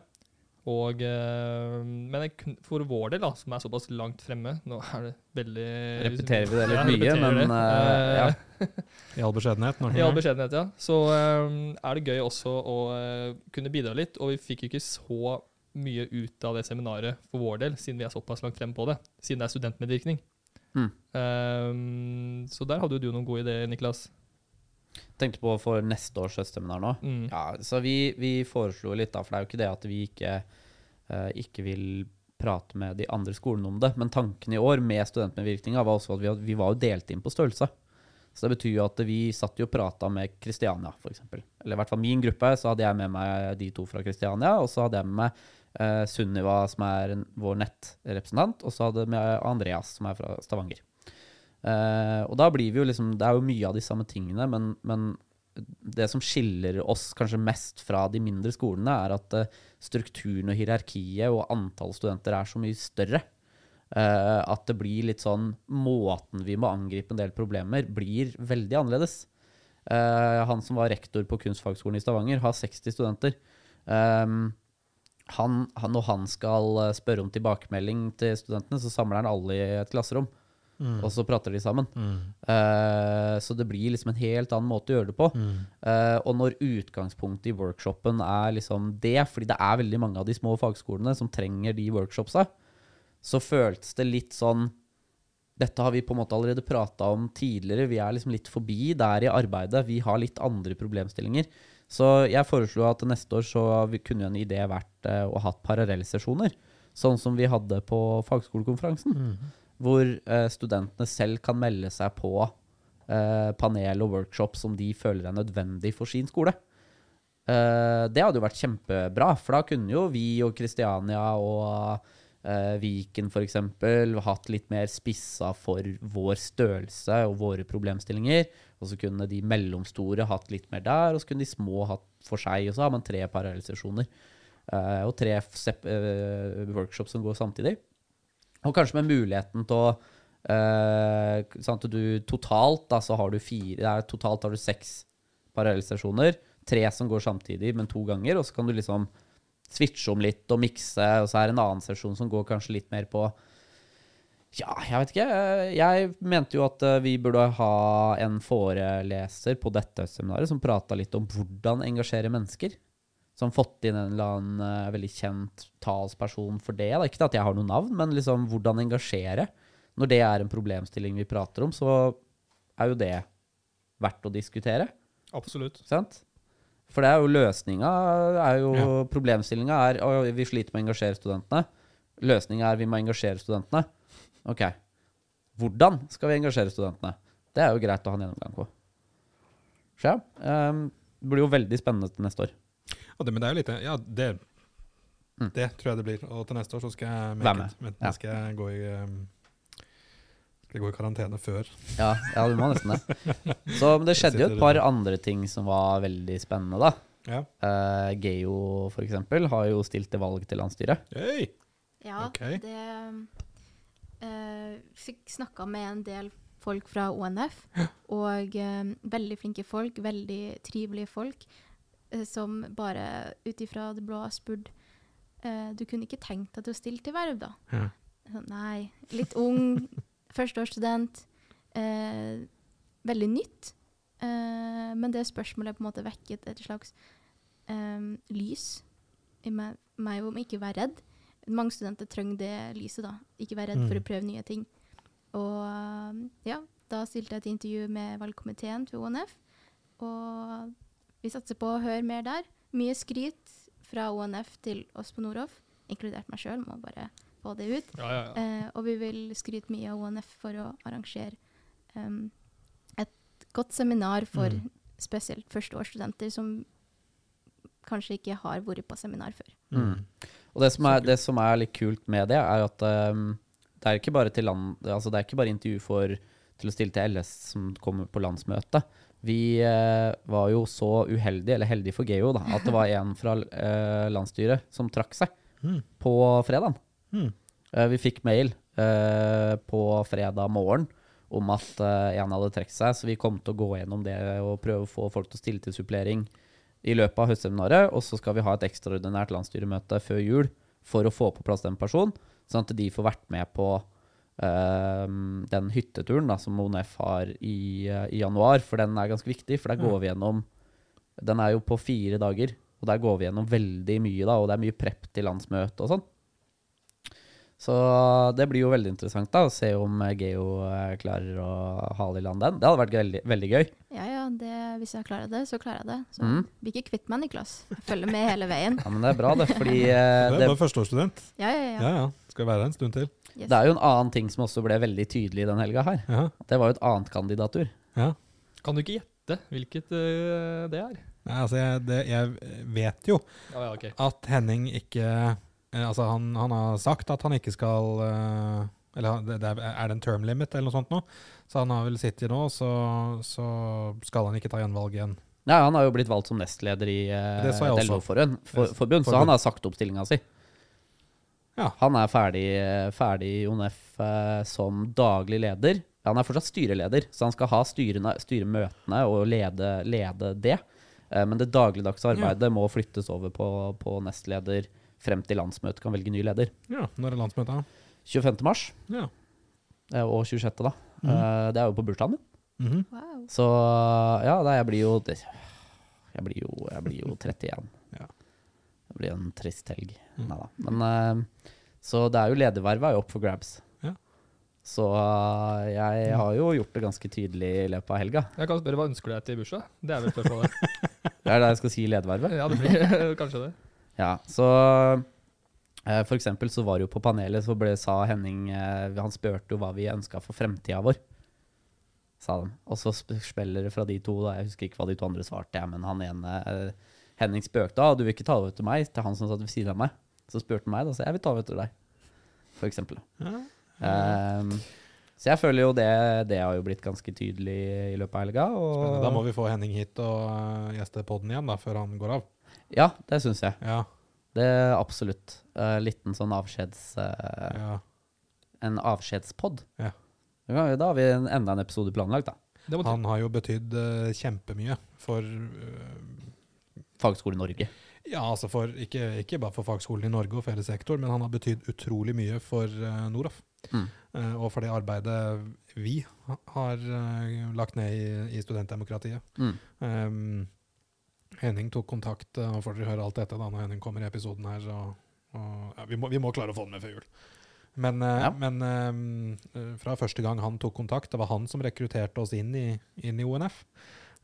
Speaker 1: Og, eh, men jeg, for vår del, da, som er såpass langt fremme Nå er det veldig
Speaker 2: Repeterer vi det litt
Speaker 1: Ja,
Speaker 2: mye, men, eh, ja.
Speaker 3: I all beskjedenhet?
Speaker 1: I all beskjedenhet, ja. Så um, er det gøy også å uh, kunne bidra litt. Og vi fikk jo ikke så mye ut av det seminaret for vår del, siden vi er såpass langt fremme på det. Siden det er studentmedvirkning.
Speaker 2: Mm.
Speaker 1: Um, så der hadde jo du noen gode ideer, Niklas.
Speaker 2: Tenkte på for neste års høstseminar nå.
Speaker 1: Mm.
Speaker 2: Ja, så vi, vi foreslo litt, da, for det er jo ikke det at vi ikke, uh, ikke vil prate med de andre skolene om det. Men tanken i år med studentmedvirkninga var også at vi, vi var jo delt inn på størrelse. Så det betyr jo at vi satt jo og prata med Kristiania, f.eks. Eller i hvert fall min gruppe, så hadde jeg med meg de to fra Kristiania. Og så hadde jeg med meg uh, Sunniva, som er en, vår nettrepresentant, og så hadde jeg med Andreas, som er fra Stavanger. Eh, og da blir vi jo liksom Det er jo mye av de samme tingene, men, men det som skiller oss kanskje mest fra de mindre skolene, er at uh, strukturen og hierarkiet og antall studenter er så mye større. Uh, at det blir litt sånn Måten vi må angripe en del problemer, blir veldig annerledes. Han som var rektor på Kunstfagskolen i Stavanger, har 60 studenter. Um, han, han, når han skal spørre om tilbakemelding til studentene, så samler han alle i et klasserom.
Speaker 3: Mm.
Speaker 2: Og så prater de sammen.
Speaker 3: Mm.
Speaker 2: Eh, så det blir liksom en helt annen måte å gjøre det på.
Speaker 3: Mm.
Speaker 2: Eh, og når utgangspunktet i workshopen er liksom det, fordi det er veldig mange av de små fagskolene som trenger de workshopsa, så føltes det litt sånn Dette har vi på en måte allerede prata om tidligere. Vi er liksom litt forbi der i arbeidet. Vi har litt andre problemstillinger. Så jeg foreslo at neste år så kunne en idé vært eh, å ha parallellsesjoner. Sånn som vi hadde på fagskolekonferansen
Speaker 3: Mm.
Speaker 2: Hvor eh, studentene selv kan melde seg på eh, panel og workshop som de føler er nødvendig for sin skole. Eh, det hadde jo vært kjempebra, for da kunne jo vi og Kristiania og Viken f.eks. hatt litt mer spissa for vår størrelse og våre problemstillinger. Og så kunne de mellomstore hatt litt mer der, og så kunne de små hatt for seg. Og så har man tre parallellsesjoner. og tre workshops som går samtidig. Og kanskje med muligheten til å eh, sant, du Totalt da, så har du fire er, Totalt har du seks parallellstasjoner. Tre som går samtidig, men to ganger. Og så kan du liksom switche om litt og mikse. Og så er det en annen sesjon som går kanskje litt mer på Ja, jeg vet ikke. Jeg mente jo at eh, vi burde ha en foreleser på dette seminaret som prata litt om hvordan engasjere mennesker. Som fått inn en eller annen uh, veldig kjent talsperson for det. Da. Ikke at jeg har noe navn, men liksom hvordan engasjere. Når det er en problemstilling vi prater om, så er jo det verdt å diskutere.
Speaker 1: Absolutt.
Speaker 2: Sant? For det er jo løsninga er jo
Speaker 3: Ja.
Speaker 2: Problemstillinga er at vi sliter med å engasjere studentene. Løsninga er vi må engasjere studentene. Ok. Hvordan skal vi engasjere studentene? Det er jo greit å ha en gjennomgang på. Så ja. um, det blir jo veldig spennende til neste år.
Speaker 3: Og det, men det er jo litt Ja, det,
Speaker 2: Mm.
Speaker 3: det tror jeg det blir. Og til neste år så skal jeg make
Speaker 2: med.
Speaker 3: it. Men
Speaker 2: Ja.
Speaker 3: skal jeg gå i um, skal jeg gå i karantene før.
Speaker 2: Ja, ja du må nesten det. Så men det skjedde jo et par andre ting som var veldig spennende, da.
Speaker 3: Ja.
Speaker 2: Uh, Geo, for eksempel, har jo stilt til valg til landsstyret.
Speaker 3: Hey!
Speaker 4: Ja,
Speaker 3: okay.
Speaker 4: det uh, Fikk snakka med en del folk fra ONF, og uh, veldig flinke folk, veldig trivelige folk, som bare ut ifra det blå spurte uh, Du kunne ikke tenkt deg til å stille til verv, da?
Speaker 3: Ja.
Speaker 4: Så, Nei. Litt ung, førsteårsstudent. Uh, veldig nytt. Uh, men det spørsmålet på en måte vekket et slags um, lys i meg, meg om ikke å være redd. Mange studenter trenger det lyset, da. Ikke være redd for
Speaker 3: Mm.
Speaker 4: å prøve nye ting. Og eh, ja, da stilte jeg et intervju med valgkomiteen til ONF. Og vi satser på å høre mer der. Mye skryt fra ONF til oss på Noroff, inkludert meg sjøl, må bare få det ut.
Speaker 1: Ja, ja, ja.
Speaker 4: Eh, og vi vil skryte mye av ONF for å arrangere um, et godt seminar for
Speaker 3: Mm.
Speaker 4: spesielt førsteårsstudenter som kanskje ikke har vært på seminar før.
Speaker 2: Mm. Og det som, er, det som er litt kult med det, er at um, det er ikke bare til land, altså det er ikke bare intervju for, til å stille til LS som kommer på landsmøte. Vi eh, var jo så uheldige, eller heldige for Geo, da, at det var en fra eh, landsstyret som trakk seg
Speaker 3: Mm.
Speaker 2: på fredagen.
Speaker 3: Mm.
Speaker 2: Eh, vi fikk mail eh, på fredag morgen om at eh, en hadde trukket seg, så vi kom til å gå gjennom det og prøve å få folk til å stille til supplering i løpet av høstseminaret. Og så skal vi ha et ekstraordinært landsstyremøte før jul for å få på plass den personen, sånn at de får vært med på eh, den hytteturen da, som ONF har i, uh, i januar, for den er ganske viktig. For der går vi gjennom Den er jo på fire dager, og der går vi gjennom veldig mye, da, og det er mye prep til landsmøte og sånn. Så det blir jo veldig interessant da, å se om eh, Geo eh, klarer å hale i land den. Det hadde vært veldig, veldig gøy.
Speaker 4: Ja, ja, det, hvis jeg klarer det, så klarer jeg det. Så
Speaker 2: Mm.
Speaker 4: blir ikke kvitt meg, Niklas. Jeg følger med hele veien.
Speaker 2: Ja, men det er bra, det. Fordi
Speaker 3: Du er bare førsteårsstudent.
Speaker 4: Ja, ja, ja.
Speaker 3: Ja, ja. Skal være her en stund til.
Speaker 4: Yes.
Speaker 2: det er jo en annen ting som også ble veldig tydelig den helga her.
Speaker 3: Ja.
Speaker 2: Det var jo et annet kandidatur.
Speaker 3: ja.
Speaker 1: Kan du ikke gjette hvilket øh, det er?
Speaker 3: Nei, altså, jeg, det, jeg vet jo
Speaker 1: Ja, ja, okay.
Speaker 3: at Henning ikke eh, Altså, han, han har sagt at han ikke skal eh, Eller det, det er, er det en term limit eller noe sånt nå? Så han har vel sittet nå, så, så skal han ikke ta gjenvalg igjen.
Speaker 2: Ja, han har jo blitt valgt som nestleder i
Speaker 3: uh,
Speaker 2: et. LO-forbund, for, så han har sagt opp stillinga si.
Speaker 3: Ja.
Speaker 2: Han er ferdig, ferdig i ONF eh, som daglig leder. Han er fortsatt styreleder, så han skal ha styrene, styremøtene og lede, lede det. Eh, men det dagligdagse arbeidet må flyttes over på, på nestleder frem til landsmøtet kan velge ny leder.
Speaker 3: Ja, Når er landsmøtet?
Speaker 2: 25. mars
Speaker 3: Ja.
Speaker 2: eh, og 26. da.
Speaker 3: Mm
Speaker 2: Eh, Det er jo på bursdagen min.
Speaker 3: Mhm.
Speaker 4: Wow.
Speaker 2: Så ja, da, jeg blir jo Jeg blir jo, jeg blir jo 31. Blir en trist helg.
Speaker 3: Mm.
Speaker 2: Neida. Men uh, Så det er jo ledervervet er jo opp for grabs.
Speaker 3: Ja.
Speaker 2: Så uh, jeg har jo gjort det ganske tydelig i løpet av helga.
Speaker 1: Jeg kan spørre hva ønsker du deg til bursdag? Det er vel spørsmålet.
Speaker 2: Det er det jeg skal si i ledervervet.
Speaker 1: ja, det blir kanskje det.
Speaker 2: Ja, så eh, for eksempel så var det jo på panelet så ble, sa Henning Han spurte jo hva vi ønska for fremtida vår. Sa de. Og så spiller det fra de to, da. Jeg husker ikke hva de to andre svarte, jeg, men han ene eh, Henning spøkte da, du vil ikke ta over til meg, til han som satt ved siden av meg. Så spurte han meg, da, så jeg vil ta over til deg. For eksempel.
Speaker 3: Ja.
Speaker 2: Um, så jeg føler jo det, det har jo blitt ganske tydelig i løpet av helga.
Speaker 3: Og... Da må vi få Henning hit og uh, gjeste podden igjen, da, før han går av.
Speaker 2: ja, det syns jeg.
Speaker 3: Ja.
Speaker 2: Det er absolutt. Uh, liten sånn avskjeds... Uh,
Speaker 3: ja.
Speaker 2: en avskjedspod.
Speaker 3: Ja.
Speaker 2: Da har vi en, enda en episode planlagt, da.
Speaker 1: det.
Speaker 3: Han har jo betydd uh, kjempemye for uh,
Speaker 2: Fagskole Norge.
Speaker 3: Ja, altså for, ikke, ikke bare for fagskolen i Norge og for hele sektoren, men han har betydd utrolig mye for uh, Noroff.
Speaker 2: Mm.
Speaker 3: Eh, og for det arbeidet vi har uh, lagt ned i, i studentdemokratiet.
Speaker 2: Mm.
Speaker 3: Um, Henning tok kontakt, og får dere høre alt dette da når Henning kommer i episoden her. Så, og, ja, vi, må, vi må klare å få den med før jul. Men, eh,
Speaker 2: Ja.
Speaker 3: men eh, fra første gang han tok kontakt, det var han som rekrutterte oss inn i, inn i ONF.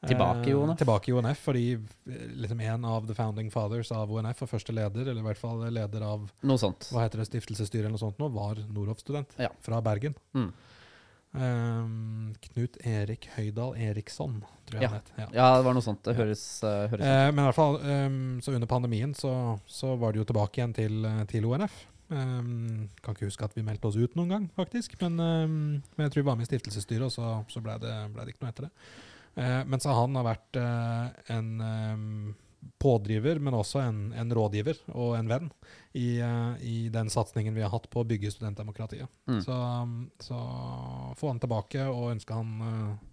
Speaker 2: Tilbake i
Speaker 3: Eh,
Speaker 2: ONF.
Speaker 3: tilbake i ONF, fordi eh, liksom en av the founding fathers av ONF, og første leder, eller i hvert fall leder av
Speaker 2: Noe sånt.
Speaker 3: hva heter det, stiftelsesstyret eller noe sånt nå, var Noroff-student
Speaker 2: Ja.
Speaker 3: fra Bergen.
Speaker 2: Mm.
Speaker 3: Um, Knut Erik Høydal Eriksson, tror jeg
Speaker 2: Ja.
Speaker 3: han het. Ja.
Speaker 2: Ja, det var noe sånt. Det høres, uh, høres
Speaker 3: uh, men i hvert fall, um, så under pandemien så, så var det jo tilbake igjen til, til ONF. Um, kan ikke huske at vi meldte oss ut noen gang, faktisk. Men, um, men jeg tror vi var med i stiftelsesstyret, og så, så ble, det, ble det ikke noe etter det. Eh, men han har vært eh, en um, pådriver, men også en, en rådgiver og en venn i, eh, i den satsingen vi har hatt på å bygge studentdemokratiet.
Speaker 2: Mm.
Speaker 3: Så, um, så få han tilbake og ønske han eh,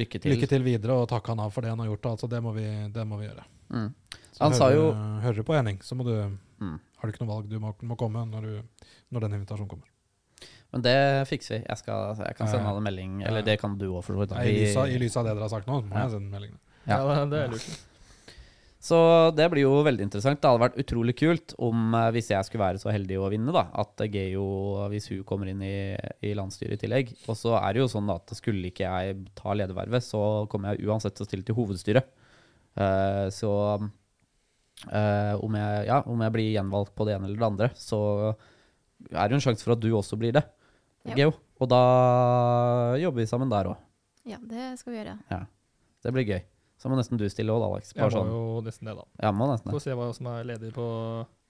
Speaker 2: Lykke til.
Speaker 3: lykke til videre og takke han av for det han har gjort. Altså, det, må vi, det må vi gjøre.
Speaker 2: Mm. Han sa
Speaker 3: hører,
Speaker 2: jo-
Speaker 3: hører du på Henning, så må du,
Speaker 2: Mm.
Speaker 3: har du ikke noe valg. Du må, må komme når, du, når den invitasjonen kommer.
Speaker 2: Men det fikser vi. Jeg, skal, jeg kan sende
Speaker 3: Ja.
Speaker 2: han en melding.
Speaker 3: Ja.
Speaker 2: Eller det kan du òg, for så vidt.
Speaker 3: I lys av- i lys av det dere har sagt nå, må
Speaker 2: Ja.
Speaker 3: jeg sende melding.
Speaker 2: Ja.
Speaker 1: Ja, det er lurt.
Speaker 2: Så det blir jo veldig interessant. Det hadde vært utrolig kult om, eh, hvis jeg skulle være så heldig å vinne, da, at Geo, hvis hun kommer inn i, i landsstyret i tillegg. Og så er det jo sånn at skulle ikke jeg ta ledervervet, så kommer jeg uansett til å stille til hovedstyret. Uh, så uh, om, jeg, ja, om jeg blir gjenvalgt på det ene eller det andre, så er det jo en sjanse for at du også blir det,
Speaker 4: Ja.
Speaker 2: Geo. Og da jobber vi sammen der òg.
Speaker 4: Ja, det skal vi gjøre.
Speaker 2: Det blir gøy. Så må nesten du stille òg, Alex.
Speaker 1: Jeg må
Speaker 2: sånn.
Speaker 1: jo nesten det, da.
Speaker 2: Ja, må nesten det.
Speaker 1: Få se hva som er ledig på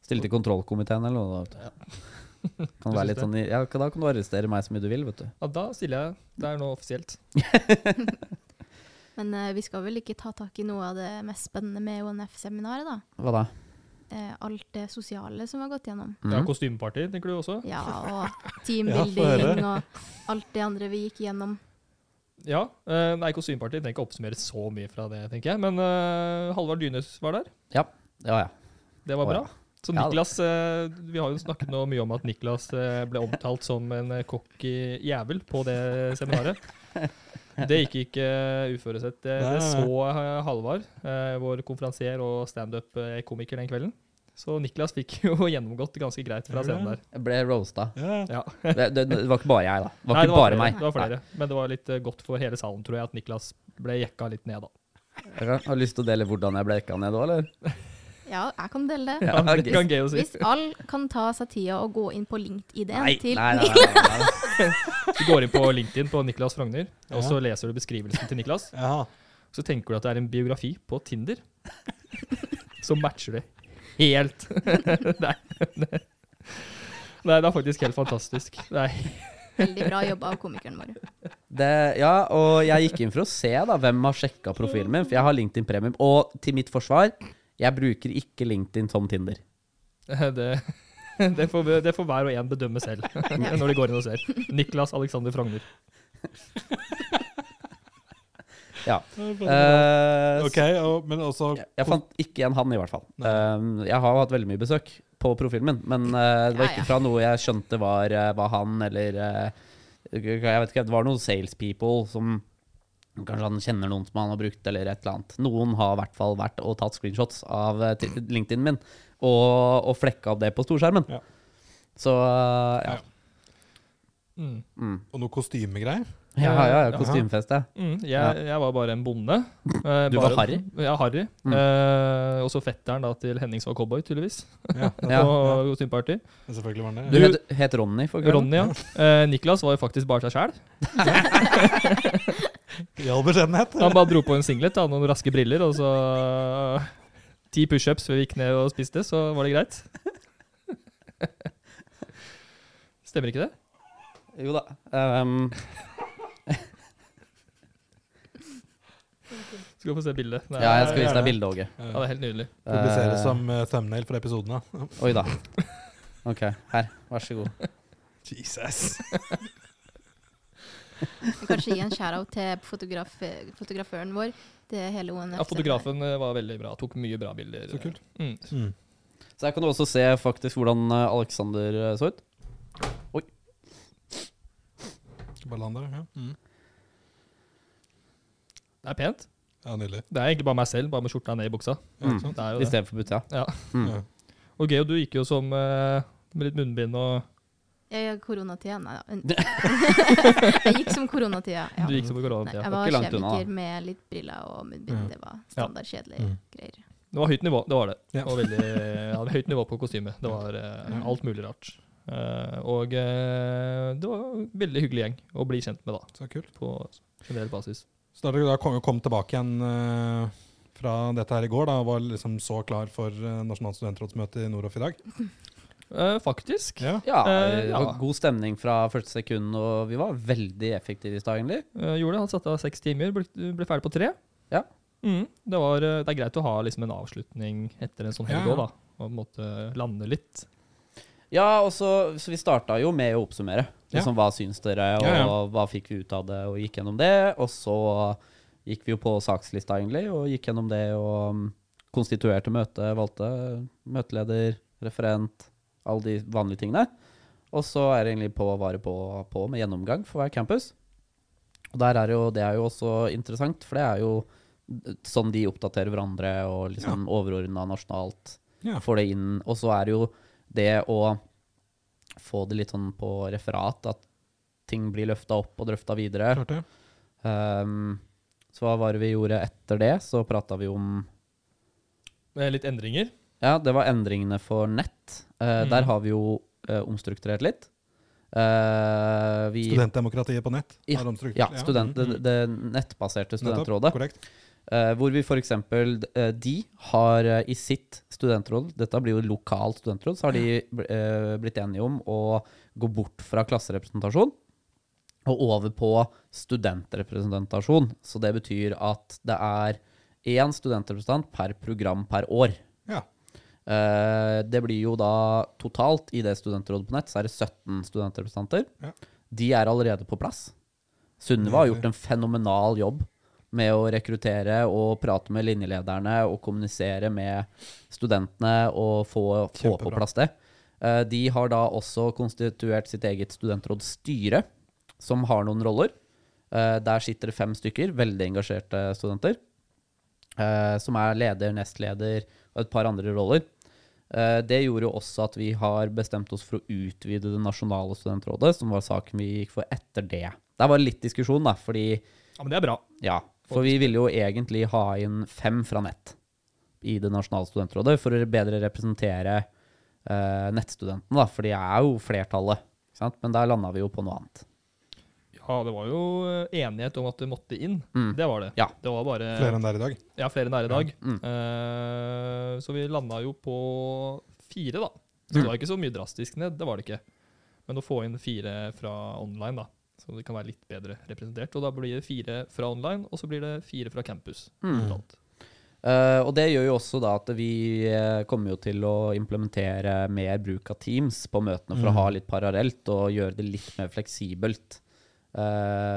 Speaker 2: Stille til kontrollkomiteen eller noe. Da, vet du. Kan
Speaker 1: Du
Speaker 2: være litt sånn, ja, da kan du arrestere meg så mye du vil, vet du.
Speaker 1: Ja, da stiller jeg. Det er nå offisielt.
Speaker 4: Men uh, vi skal vel ikke ta tak i noe av det mest spennende med ONF-seminaret, da?
Speaker 2: Hva da?
Speaker 4: Eh, alt det sosiale som vi har gått gjennom.
Speaker 2: Mhm.
Speaker 1: Ja, Kostymeparty, tenker du også?
Speaker 4: Ja, og
Speaker 3: Ja,
Speaker 4: teambuilding og alt det andre vi gikk gjennom.
Speaker 1: Ja. eh, nei, Kostymeparty trenger ikke oppsummere så mye fra det, tenker jeg. Men eh, Halvard Dynes var der.
Speaker 2: Ja, ja.
Speaker 1: Det var bra. Så Niklas eh, Vi har jo snakket nå mye om at Niklas eh, ble omtalt som en eh, cocky jævel på det seminaret. Det gikk ikke uh, uforutsett. Det, det så eh, Halvard, eh, vår konferansier og standup-komiker den kvelden. Så Niklas fikk jo gjennomgått ganske greit fra scenen der.
Speaker 2: Jeg ble roasta.
Speaker 3: Ja.
Speaker 1: Ja.
Speaker 2: Det, det, det var ikke bare jeg, da. Det var
Speaker 1: Nei,
Speaker 2: ikke bare
Speaker 1: flere,
Speaker 2: meg.
Speaker 1: Det var flere. Men det var litt eh, godt for hele salen, tror jeg, at Niklas ble jekka litt ned, da.
Speaker 2: Jeg har lyst til å dele hvordan jeg ble jekka ned òg, eller?
Speaker 4: Ja, jeg kan dele det.
Speaker 2: Ja,
Speaker 1: det kan Geo si.
Speaker 4: Hvis alle kan ta seg tida og gå inn på LinkedIn
Speaker 2: Nei,
Speaker 4: til
Speaker 2: nei, nei, nei, nei, nei.
Speaker 1: Du går inn på LinkedIn på Niklas Frogner, og så leser du beskrivelsen til Niklas.
Speaker 3: Ja.
Speaker 1: Så tenker du at det er en biografi på Tinder. Så matcher det helt. Nei, nei. Nei, det er faktisk helt fantastisk. Er,
Speaker 4: Veldig bra jobba av komikeren vår.
Speaker 2: Det, ja, og jeg gikk inn for å se da, hvem har sjekka profilen min, for jeg har LinkedIn Premium. Og til mitt forsvar, jeg bruker ikke LinkedIn som Tinder.
Speaker 1: det, det, får, det får hver og en bedømme selv når de går inn og ser. Niklas Alexander Frogner.
Speaker 2: Ja. Uh,
Speaker 3: Ok, og, men også
Speaker 2: Jeg, fant ikke igjen han, i hvert fall. Uh, jeg har hatt veldig mye besøk på profilen min, men uh, det var ikke fra noe jeg skjønte var, eh, var han, eller Jeg vet ikke, det var noen salespeople som Kanskje han kjenner noen som han har brukt, eller et eller annet. Noen har i hvert fall vært og tatt screenshots av eh, LinkedIn min, og, og flekka opp det på storskjermen.
Speaker 3: Ja.
Speaker 2: Så ja. ja.
Speaker 1: Mm.
Speaker 2: Mm.
Speaker 3: Og noe kostymegreier.
Speaker 2: Ja, ja, ja, kostymefest, ja.
Speaker 1: Mm, jeg, jeg var bare en bonde. Eh,
Speaker 2: Du var Harry?
Speaker 1: Ja, Harry.
Speaker 2: Mm.
Speaker 1: Eh, og så fetteren da til Hennings var cowboy, tydeligvis.
Speaker 3: Ja,
Speaker 2: Ja.
Speaker 1: På kostymeparty.
Speaker 3: ja. Selvfølgelig var
Speaker 2: Du
Speaker 3: det
Speaker 2: het, het Ronny for kvelden?
Speaker 1: Ronny, ja. Eh, Niklas var jo faktisk bare seg sjæl.
Speaker 3: I all beskjedenhet.
Speaker 1: Han bare dro på en singlet, hadde noen raske briller, og så ti pushups før vi gikk ned og spiste, så var det greit. Stemmer ikke det?
Speaker 2: Jo da. Um,
Speaker 1: Skal få se bildet. Det
Speaker 2: ja, jeg skal vise deg bildet, Åge.
Speaker 1: Ja, det er helt nydelig.
Speaker 3: Publiseres
Speaker 2: Eh,
Speaker 3: som eh, thumbnail for episodene.
Speaker 2: Oi da. Ok, her. Vær så god.
Speaker 3: Jesus.
Speaker 4: Kanskje gi en shout-out til fotograf, fotograføren vår. Det er hele ONF.
Speaker 1: Ja, fotografen eh, var veldig bra. Tok mye bra bilder.
Speaker 3: Så kult.
Speaker 1: Mm.
Speaker 3: Mm.
Speaker 2: Så her kan du også se faktisk hvordan eh, Alexander eh, så ut.
Speaker 3: Ballander, ja. Mm.
Speaker 1: Det er pent.
Speaker 3: ja, nydelig.
Speaker 1: Det er egentlig bare meg selv, bare med skjorta ned i buksa.
Speaker 3: Ja,
Speaker 2: Mm. Istedenfor for butia.
Speaker 1: Ja.
Speaker 2: Mm.
Speaker 1: Og Geo, du gikk jo som med litt munnbind og
Speaker 4: Jeg gikk koronatida, nei da. jeg gikk som koronatida. Ja.
Speaker 1: Du gikk som
Speaker 4: Nei,
Speaker 1: koronatida.
Speaker 4: jeg
Speaker 2: var
Speaker 4: kjemiker med litt briller og munnbind.
Speaker 3: Mm.
Speaker 4: Det var standard kjedelige
Speaker 3: Mm.
Speaker 4: greier.
Speaker 1: Det var høyt nivå, det var det.
Speaker 3: Ja.
Speaker 1: Og veldig, jeg var høyt nivå på kostymet. Det var uh, alt mulig rart. Uh, og uh, det var en veldig hyggelig gjeng å bli kjent med da,
Speaker 3: Så kult.
Speaker 1: på generell basis.
Speaker 3: Så da dere kom, kom tilbake igjen fra dette her i går, da, og var liksom så klar for uh, Nasjonalt studentrådsmøte i Noroff i dag?
Speaker 1: Eh, faktisk.
Speaker 3: Ja.
Speaker 2: Ja,
Speaker 1: Eh,
Speaker 2: det var god stemning fra første sekund, og vi var veldig effektive i stad, egentlig.
Speaker 1: Uh, gjorde det. Han satte av seks timer, ble, ble ferdig på tre.
Speaker 2: Ja.
Speaker 1: Mm, det, var, eh, det er greit å ha liksom en avslutning etter en sånn helg
Speaker 3: òg, ja.
Speaker 1: da. Og på en måte lande litt.
Speaker 2: Ja, og så, så vi starta jo med å oppsummere.
Speaker 3: Ja.
Speaker 2: Liksom, Hva syns dere, og
Speaker 3: Ja, ja.
Speaker 2: hva fikk vi ut av det, og gikk gjennom det. Og så gikk vi jo på sakslista, egentlig, og gikk gjennom det og um, konstituerte møte, valgte møteleder, referent, alle de vanlige tingene. Og så er det egentlig på å vare på, på med gjennomgang for hver campus. Og der er jo, det er jo også interessant, for det er jo sånn de oppdaterer hverandre og liksom overordna nasjonalt
Speaker 3: Ja.
Speaker 2: får det inn. Og så er det jo det å få det litt sånn på referat, at ting blir løfta opp og drøfta videre.
Speaker 3: Klart det.
Speaker 2: Um, så hva var det vi gjorde etter det? Så prata vi om
Speaker 1: litt endringer.
Speaker 2: Ja, det var endringene for nett. Eh,
Speaker 1: Mm.
Speaker 2: Der har vi jo eh, omstrukturert litt. Eh, vi,
Speaker 3: Studentdemokratiet på nett.
Speaker 2: Ja,
Speaker 3: er omstrukturert.
Speaker 2: ja, student, det,
Speaker 3: Mm.
Speaker 2: det nettbaserte
Speaker 3: Nettopp,
Speaker 2: studentrådet.
Speaker 3: Korrekt.
Speaker 2: Eh, hvor vi f.eks. Uh, de har i sitt studentråd, dette blir jo lokalt studentråd, så har de blitt enige om å gå bort fra klasserepresentasjon og over på studentrepresentasjon. Så det betyr at det er én studentrepresentant per program per år. Eh, det blir jo da totalt i det studentrådet på nett, så er det 17 studentrepresentanter.
Speaker 3: Ja.
Speaker 2: De er allerede på plass. Sunniva har gjort en fenomenal jobb med å rekruttere og prate med linjelederne og kommunisere med studentene og få, få på plass det. Eh, De har da også konstituert sitt eget studentrådsstyre, som har noen roller. Eh, Der sitter det fem stykker, veldig engasjerte studenter, som er leder, nestleder og et par andre roller. Eh, Det gjorde jo også at vi har bestemt oss for å utvide det nasjonale studentrådet, som var saken vi gikk for etter det. Der var det litt diskusjon, da, fordi
Speaker 1: Ja, men det er bra.
Speaker 2: ja, for vi ville jo egentlig ha inn fem fra nett i det nasjonale studentrådet, for å bedre representere eh, nettstudentene, da, for de er jo flertallet. Sant? Men der landa vi jo på noe annet.
Speaker 1: Ja, det var jo eh, enighet om at det måtte inn.
Speaker 2: Mm.
Speaker 1: Det var det.
Speaker 2: Ja.
Speaker 1: Det var bare
Speaker 3: Flere enn der i dag.
Speaker 1: Ja, flere enn det er i dag.
Speaker 2: Mm.
Speaker 1: Uh, så vi landa jo på fire, da. Så
Speaker 2: Mm.
Speaker 1: det var ikke så mye drastisk ned, det var det ikke. Men å få inn fire fra online, da, så det kan være litt bedre representert. Og da blir det fire fra online, og så blir det fire fra campus.
Speaker 2: Mm.
Speaker 1: totalt.
Speaker 2: Eh, og det gjør jo også da at vi kommer jo til å implementere mer bruk av Teams på møtene for å ha litt parallelt og gjøre det litt mer fleksibelt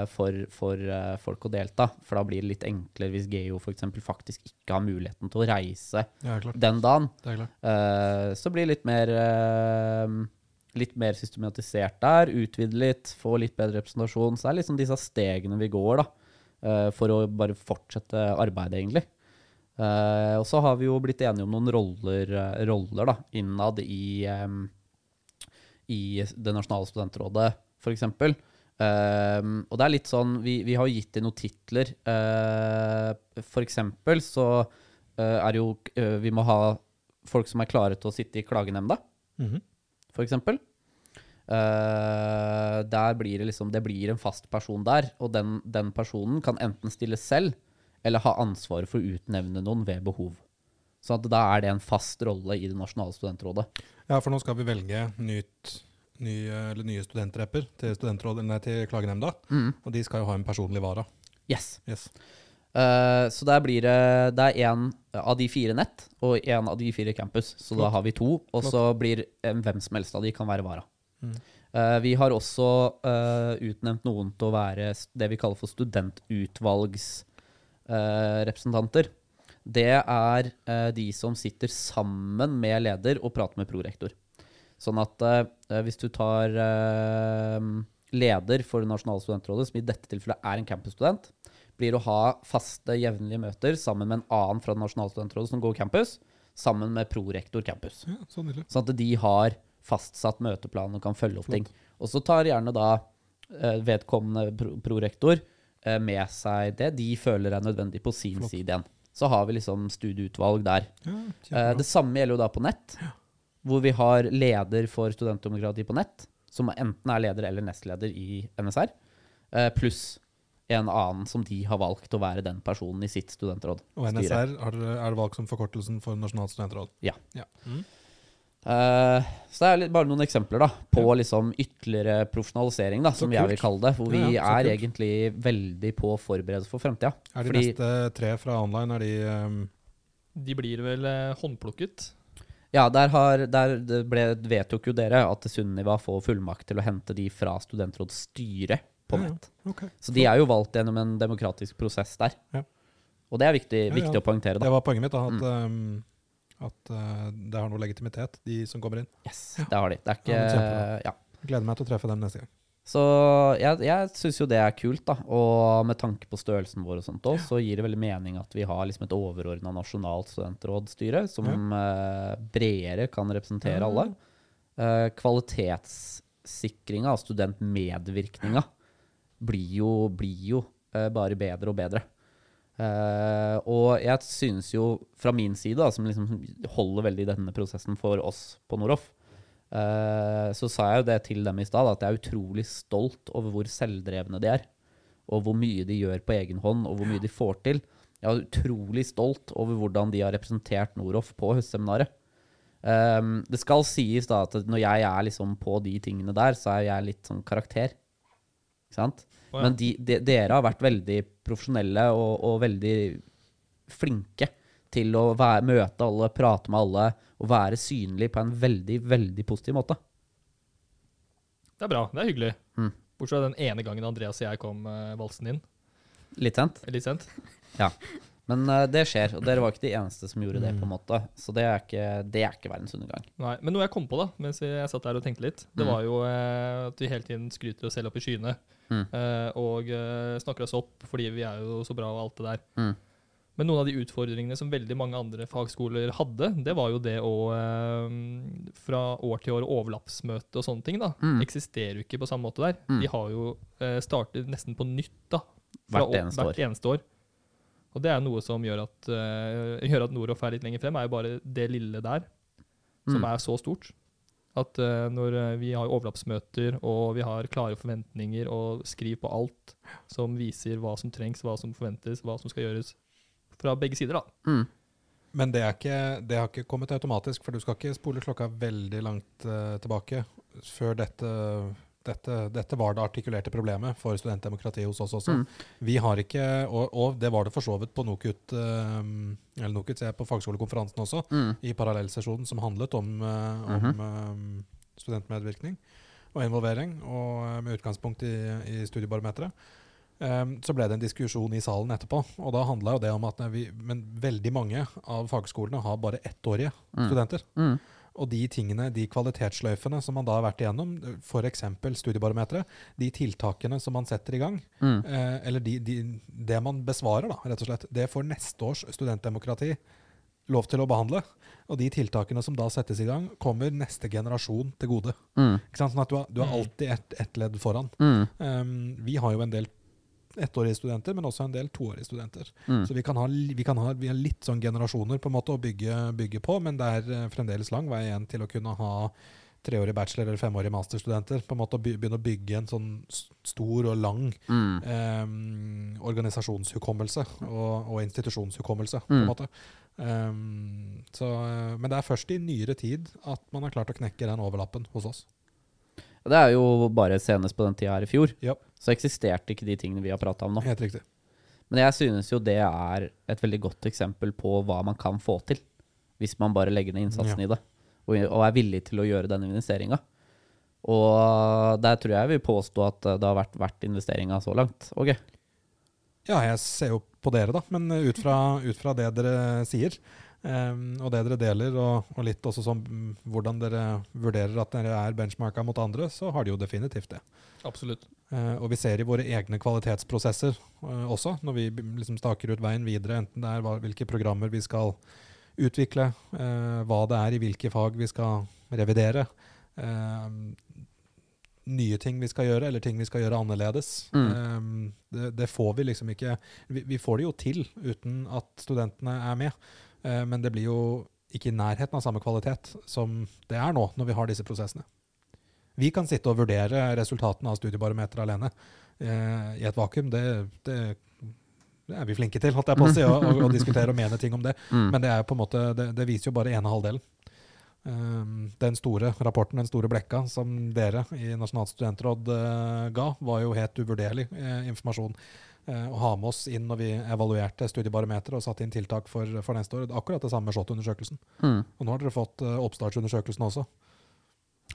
Speaker 2: for, for eh, folk å delta. For da blir det litt enklere hvis Geo for eksempel faktisk ikke har muligheten til å reise
Speaker 3: Ja,
Speaker 2: den dagen.
Speaker 3: Det er klart.
Speaker 2: Eh, så blir det litt mer eh, Litt mer systematisert der. Utvide litt, få litt bedre representasjon. Så det er liksom disse stegene vi går, da. eh, for å bare fortsette arbeidet, egentlig. Eh, og så har vi jo blitt enige om noen roller, eh, roller da, innad i, i Det nasjonale studentrådet, f.eks. Um, og det er litt sånn Vi, vi har gitt det noen titler. Uh, for eksempel så uh, er det jo uh, Vi må ha folk som er klare til å sitte i klagenemnda,
Speaker 3: Mhm.
Speaker 2: for eksempel. Uh, der blir det liksom Det blir en fast person der, og den, den personen kan enten stille selv eller ha ansvaret for å utnevne noen ved behov. Så at da er det en fast rolle i det nasjonale studentrådet.
Speaker 3: Ja, for nå skal vi velge nytt, nye, eller nye studentrepper til, nei, til klagenemnda. Og de skal jo ha en personlig vara.
Speaker 2: Yes.
Speaker 3: Yes.
Speaker 2: Uh, så der blir det Det er én av de fire nett og én av de fire campus. Så da har vi to, og
Speaker 3: Flott.
Speaker 2: så blir en hvem som helst av de kan være vara.
Speaker 3: Mm.
Speaker 2: Uh, vi har også uh, utnevnt noen til å være det vi kaller for studentutvalgsrepresentanter. det er de som sitter sammen med leder og prater med prorektor. Sånn at eh, hvis du tar eh, leder for nasjonale studentrådet, som i dette tilfellet er en campusstudent, blir å ha faste, jevnlige møter sammen med en annen fra nasjonale studentrådet som går campus, sammen med prorektor campus.
Speaker 3: Ja, sånn.
Speaker 2: Sånn at de har fastsatt møteplan og kan følge opp
Speaker 3: Flott.
Speaker 2: ting. Og så tar gjerne da eh, vedkommende pro prorektor eh, med seg det de føler er nødvendig på sin
Speaker 3: Flott.
Speaker 2: side igjen. Så har vi liksom studieutvalg der.
Speaker 3: Ja,
Speaker 2: Eh, det samme gjelder jo da på nett, hvor vi har leder for studentdemokrati på nett, som enten er leder eller nestleder i NSR, eh, pluss en annen som de har valgt å være den personen i sitt studentråd.
Speaker 3: Og. NSR har er det valgt som forkortelsen for Nasjonalt studentråd?
Speaker 2: Ja.
Speaker 3: ja. Mm.
Speaker 2: Uh, så det er litt, bare noen eksempler da, på liksom ytterligere profesjonalisering, da, som jeg vil kalle det. Hvor vi
Speaker 3: Ja, ja,
Speaker 2: er
Speaker 3: kult.
Speaker 2: egentlig veldig på å forberede for fremtida.
Speaker 3: Er de
Speaker 2: Fordi-
Speaker 3: neste tre fra online, er de um,
Speaker 1: De blir vel eh, håndplukket.
Speaker 2: Ja, der, har, der ble, vedtok jo dere at Sunniva får fullmakt til å hente de fra studentrådsstyret på
Speaker 3: Ja, ja.
Speaker 2: nett. Så de er jo valgt gjennom en demokratisk prosess der.
Speaker 3: Ja.
Speaker 2: Og det er viktig,
Speaker 3: Ja, ja.
Speaker 2: viktig å poengtere.
Speaker 3: Det var poenget mitt, da, at,
Speaker 2: Mm.
Speaker 3: um, at uh, det har noe legitimitet, de som kommer inn.
Speaker 2: Yes, det har de. Det er ikke ja.
Speaker 3: Gleder meg til å treffe dem neste gang.
Speaker 2: Så jeg, jeg syns jo det er kult, da. Og med tanke på størrelsen vår og sånt òg, så gir det veldig mening at vi har liksom et overordna nasjonalt studentrådsstyre som eh, bredere kan representere
Speaker 3: Ja.
Speaker 2: alle. Uh, Kvalitetssikringa av studentmedvirkninga blir jo, blir jo uh, bare bedre og bedre. Eh, og jeg synes jo fra min side, da, som liksom holder veldig denne prosessen for oss på Noroff, eh, så sa jeg jo det til dem i stad, at jeg er utrolig stolt over hvor selvdrevne de er. Og hvor mye de gjør på egen hånd, og hvor mye de får til. Jeg er utrolig stolt over hvordan de har representert Noroff på høstseminaret. Um, det skal sies da at når jeg er liksom på de tingene der, så er jeg litt sånn karakter. Ikke sant?
Speaker 1: Oh, ja.
Speaker 2: Men de, de, dere har vært veldig profesjonelle og, og veldig flinke til å være, møte alle, prate med alle og være synlig på en veldig, veldig positiv måte.
Speaker 1: Det er bra. Det er hyggelig.
Speaker 2: Mm.
Speaker 1: Bortsett fra den ene gangen Andreas og jeg kom uh, valsen inn.
Speaker 2: Litt sent.
Speaker 1: Litt sent. Ja.
Speaker 2: Men uh, det skjer, og dere var ikke de eneste som gjorde det,
Speaker 3: Mm.
Speaker 2: på en måte. Så det er ikke, det er ikke verdens undergang.
Speaker 1: Nei, Men noe jeg kom på da, mens jeg satt der og tenkte litt, det
Speaker 2: Mm.
Speaker 1: var jo uh, at vi hele tiden skryter oss selv opp i skyene.
Speaker 2: Mm.
Speaker 1: og snakker oss opp fordi vi er jo så bra og alt det der. Men noen av de utfordringene som veldig mange andre fagskoler hadde, det var jo det å eh, fra år til år overlappsmøte og sånne ting, da,
Speaker 2: Mm.
Speaker 1: eksisterer jo ikke på samme måte der.
Speaker 2: Mm.
Speaker 1: De har jo eh, startet nesten på nytt da.
Speaker 2: Hvert
Speaker 1: år-
Speaker 2: eneste år.
Speaker 1: hvert eneste år. Og det er noe som gjør at, uh, gjør at Noroff er litt lenger frem, er jo bare det lille der, som
Speaker 2: Mm.
Speaker 1: er så stort. At uh, når vi har overlappsmøter og vi har klare forventninger og skriv på alt som viser hva som trengs, hva som forventes, hva som skal gjøres fra begge sider, da.
Speaker 2: Mm.
Speaker 3: Men det, er ikke, det har ikke kommet automatisk, for du skal ikke spole klokka veldig langt uh, tilbake før dette dette, dette var det artikulerte problemet for studentdemokratiet hos oss også.
Speaker 2: Mm.
Speaker 3: Vi har ikke, og, og det var det for så vidt på NOKUT, uh, eller NOKUT, jeg på fagskolekonferansen også,
Speaker 2: Mm.
Speaker 3: i parallellsesjonen som handlet om, uh, om eh, studentmedvirkning og involvering, og eh, med utgangspunkt i, i studiebarometeret. Eh, så ble det en diskusjon i salen etterpå, og da handla jo det om at vi, men veldig mange av fagskolene har bare ettårige
Speaker 2: Mm.
Speaker 3: studenter.
Speaker 2: Mm.
Speaker 3: Og de tingene, de kvalitetssløyfene som man da har vært igjennom, f.eks. studiebarometeret, de tiltakene som man setter i gang,
Speaker 2: Mm.
Speaker 3: eh, eller de, de, det man besvarer, da, rett og slett, det får neste års studentdemokrati lov til å behandle. Og de tiltakene som da settes i gang, kommer neste generasjon til gode.
Speaker 2: Mm.
Speaker 3: Sånn at du har, du har
Speaker 1: Mm.
Speaker 3: alltid ett et ledd foran.
Speaker 2: Mm.
Speaker 3: Um, vi har jo en del ettårige studenter, men også en del toårige studenter.
Speaker 2: Mm.
Speaker 3: Så vi kan ha, vi kan ha vi har litt sånn generasjoner på en måte å bygge, bygge på, men det er eh, fremdeles lang vei igjen til å kunne ha treårig bachelor eller femårig masterstudenter. På en måte å begynne å bygge en sånn stor og lang
Speaker 2: Mm.
Speaker 3: eh, organisasjonshukommelse og, og institusjonshukommelse. på en
Speaker 2: Mm.
Speaker 3: måte. Um, så, eh, men det er først i nyere tid at man har klart å knekke den overlappen hos oss.
Speaker 2: Det er jo bare senest på den tida her i fjor.
Speaker 3: Ja.
Speaker 2: Så eksisterte ikke de tingene vi har prata om nå.
Speaker 3: Helt riktig.
Speaker 2: Men jeg synes jo det er et veldig godt eksempel på hva man kan få til. Hvis man bare legger ned innsatsen i det, og, og er villig til å gjøre den investeringa. Og der tror jeg jeg vil påstå at det har vært verdt investeringa så langt. Okay.
Speaker 3: Ja, jeg ser jo på dere, da, men ut fra, ut fra det dere sier, em, og det dere deler, og, og litt også sånn hvordan dere vurderer at dere er benchmarka mot andre, så har de jo definitivt det.
Speaker 1: Absolutt.
Speaker 3: Uh, og vi ser i våre egne kvalitetsprosesser uh, også, når vi liksom staker ut veien videre, enten det er hva, hvilke programmer vi skal utvikle, uh, hva det er i hvilke fag vi skal revidere, eh, nye ting vi skal gjøre, eller ting vi skal gjøre annerledes.
Speaker 2: Mm.
Speaker 3: Eh, det, det får vi liksom ikke vi, vi får det jo til uten at studentene er med, men det blir jo ikke i nærheten av samme kvalitet som det er nå, når vi har disse prosessene. Vi kan sitte og vurdere resultatene av studiebarometeret alene eh, i et vakuum. Det, det, det er vi flinke til, holdt jeg på å si, å, diskutere og mene ting om det.
Speaker 2: Mm.
Speaker 3: Men det, er på en måte, det, det viser jo bare ene halvdelen. Um, den store rapporten, den store blekka, som dere i Nasjonalt studentråd eh, ga, var jo helt uvurderlig eh, informasjon eh, å ha med oss inn når vi evaluerte studiebarometeret og satte inn tiltak for, for neste år. Akkurat det samme med SHoT-undersøkelsen.
Speaker 2: Mm.
Speaker 3: Og nå har dere fått eh, oppstartsundersøkelsen også.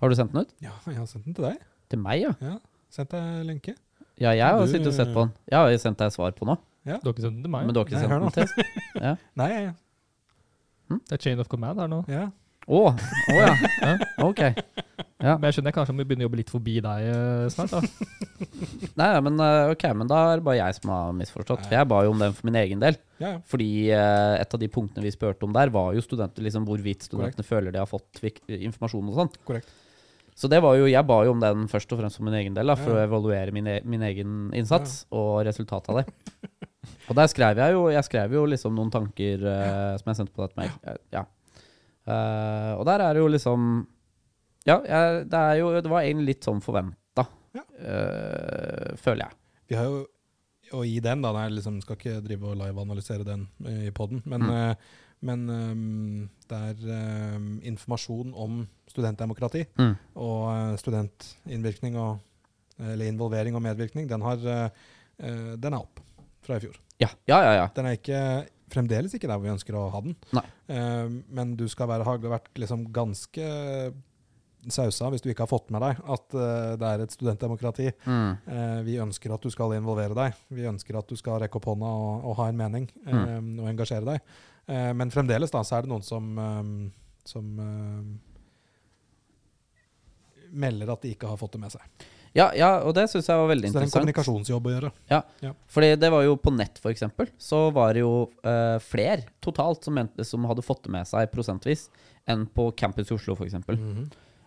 Speaker 2: Har du sendt den ut?
Speaker 3: Ja, jeg har sendt den til deg.
Speaker 2: Til meg, ja?
Speaker 3: Ja, Sendt deg lenke.
Speaker 2: Ja, jeg har
Speaker 3: Du-
Speaker 2: sittet og sett på den. Jeg har jo sendt deg svar på nå,
Speaker 1: Du har ikke sendt den til meg?
Speaker 2: men du har ikke
Speaker 3: Nei,
Speaker 2: sendt den til Ja.
Speaker 3: Nei, ja,
Speaker 1: Det er chain of command her nå.
Speaker 3: ja.
Speaker 2: Å, å ja.
Speaker 1: Ja.
Speaker 2: Ok. Ja.
Speaker 1: Men jeg skjønner kanskje om vi begynner å jobbe litt forbi deg eh, snart. da.
Speaker 2: Nei, men, eh, ok, men da er det bare jeg som har misforstått. For jeg ba jo om den for min egen del.
Speaker 3: ja, ja.
Speaker 2: Fordi eh, et av de punktene vi spurte om der, var jo studenter, liksom hvorvidt studentene føler de har fått informasjon og sånn. Så det var jo, jeg ba jo om den først og fremst for min egen del, da, for
Speaker 3: Ja.
Speaker 2: å evaluere min, e min egen innsats og resultatet av det. Og der skrev jeg jo jeg skrev jo liksom noen tanker eh, som jeg sendte på dette til meg. Ja. Eh, og der er det jo liksom Ja, jeg, det er jo Det var egentlig litt sånn forventa,
Speaker 3: Ja.
Speaker 2: uh, føler jeg.
Speaker 3: Vi har jo, og i den, da, jeg liksom skal ikke drive og live-analysere den eh, i poden, men,
Speaker 2: Mm.
Speaker 3: uh, men um, det er um, informasjon om studentdemokrati
Speaker 2: Mm.
Speaker 3: og studentinnvirkning og eller involvering og medvirkning, den, har, den er opp fra i fjor.
Speaker 2: Ja, ja, ja. ja.
Speaker 3: Den er ikke, fremdeles ikke der hvor vi ønsker å ha den. Eh, men du skal være, ha vært liksom ganske sausa hvis du ikke har fått med deg at uh, det er et studentdemokrati.
Speaker 2: Mm.
Speaker 3: Uh, vi ønsker at du skal involvere deg. Vi ønsker at du skal rekke opp hånda og, og ha en mening mm. og engasjere deg. Men fremdeles da, så er det noen som, eh, som melder at de ikke har fått det med seg.
Speaker 2: Ja, ja, og det syns jeg var veldig interessant.
Speaker 3: Så det er en kommunikasjonsjobb å gjøre.
Speaker 2: Ja, Fordi det var jo på nett, eksempel, så var det jo uh, flere totalt som, mente, som hadde fått det med seg prosentvis, enn på campus i Oslo, for eksempel.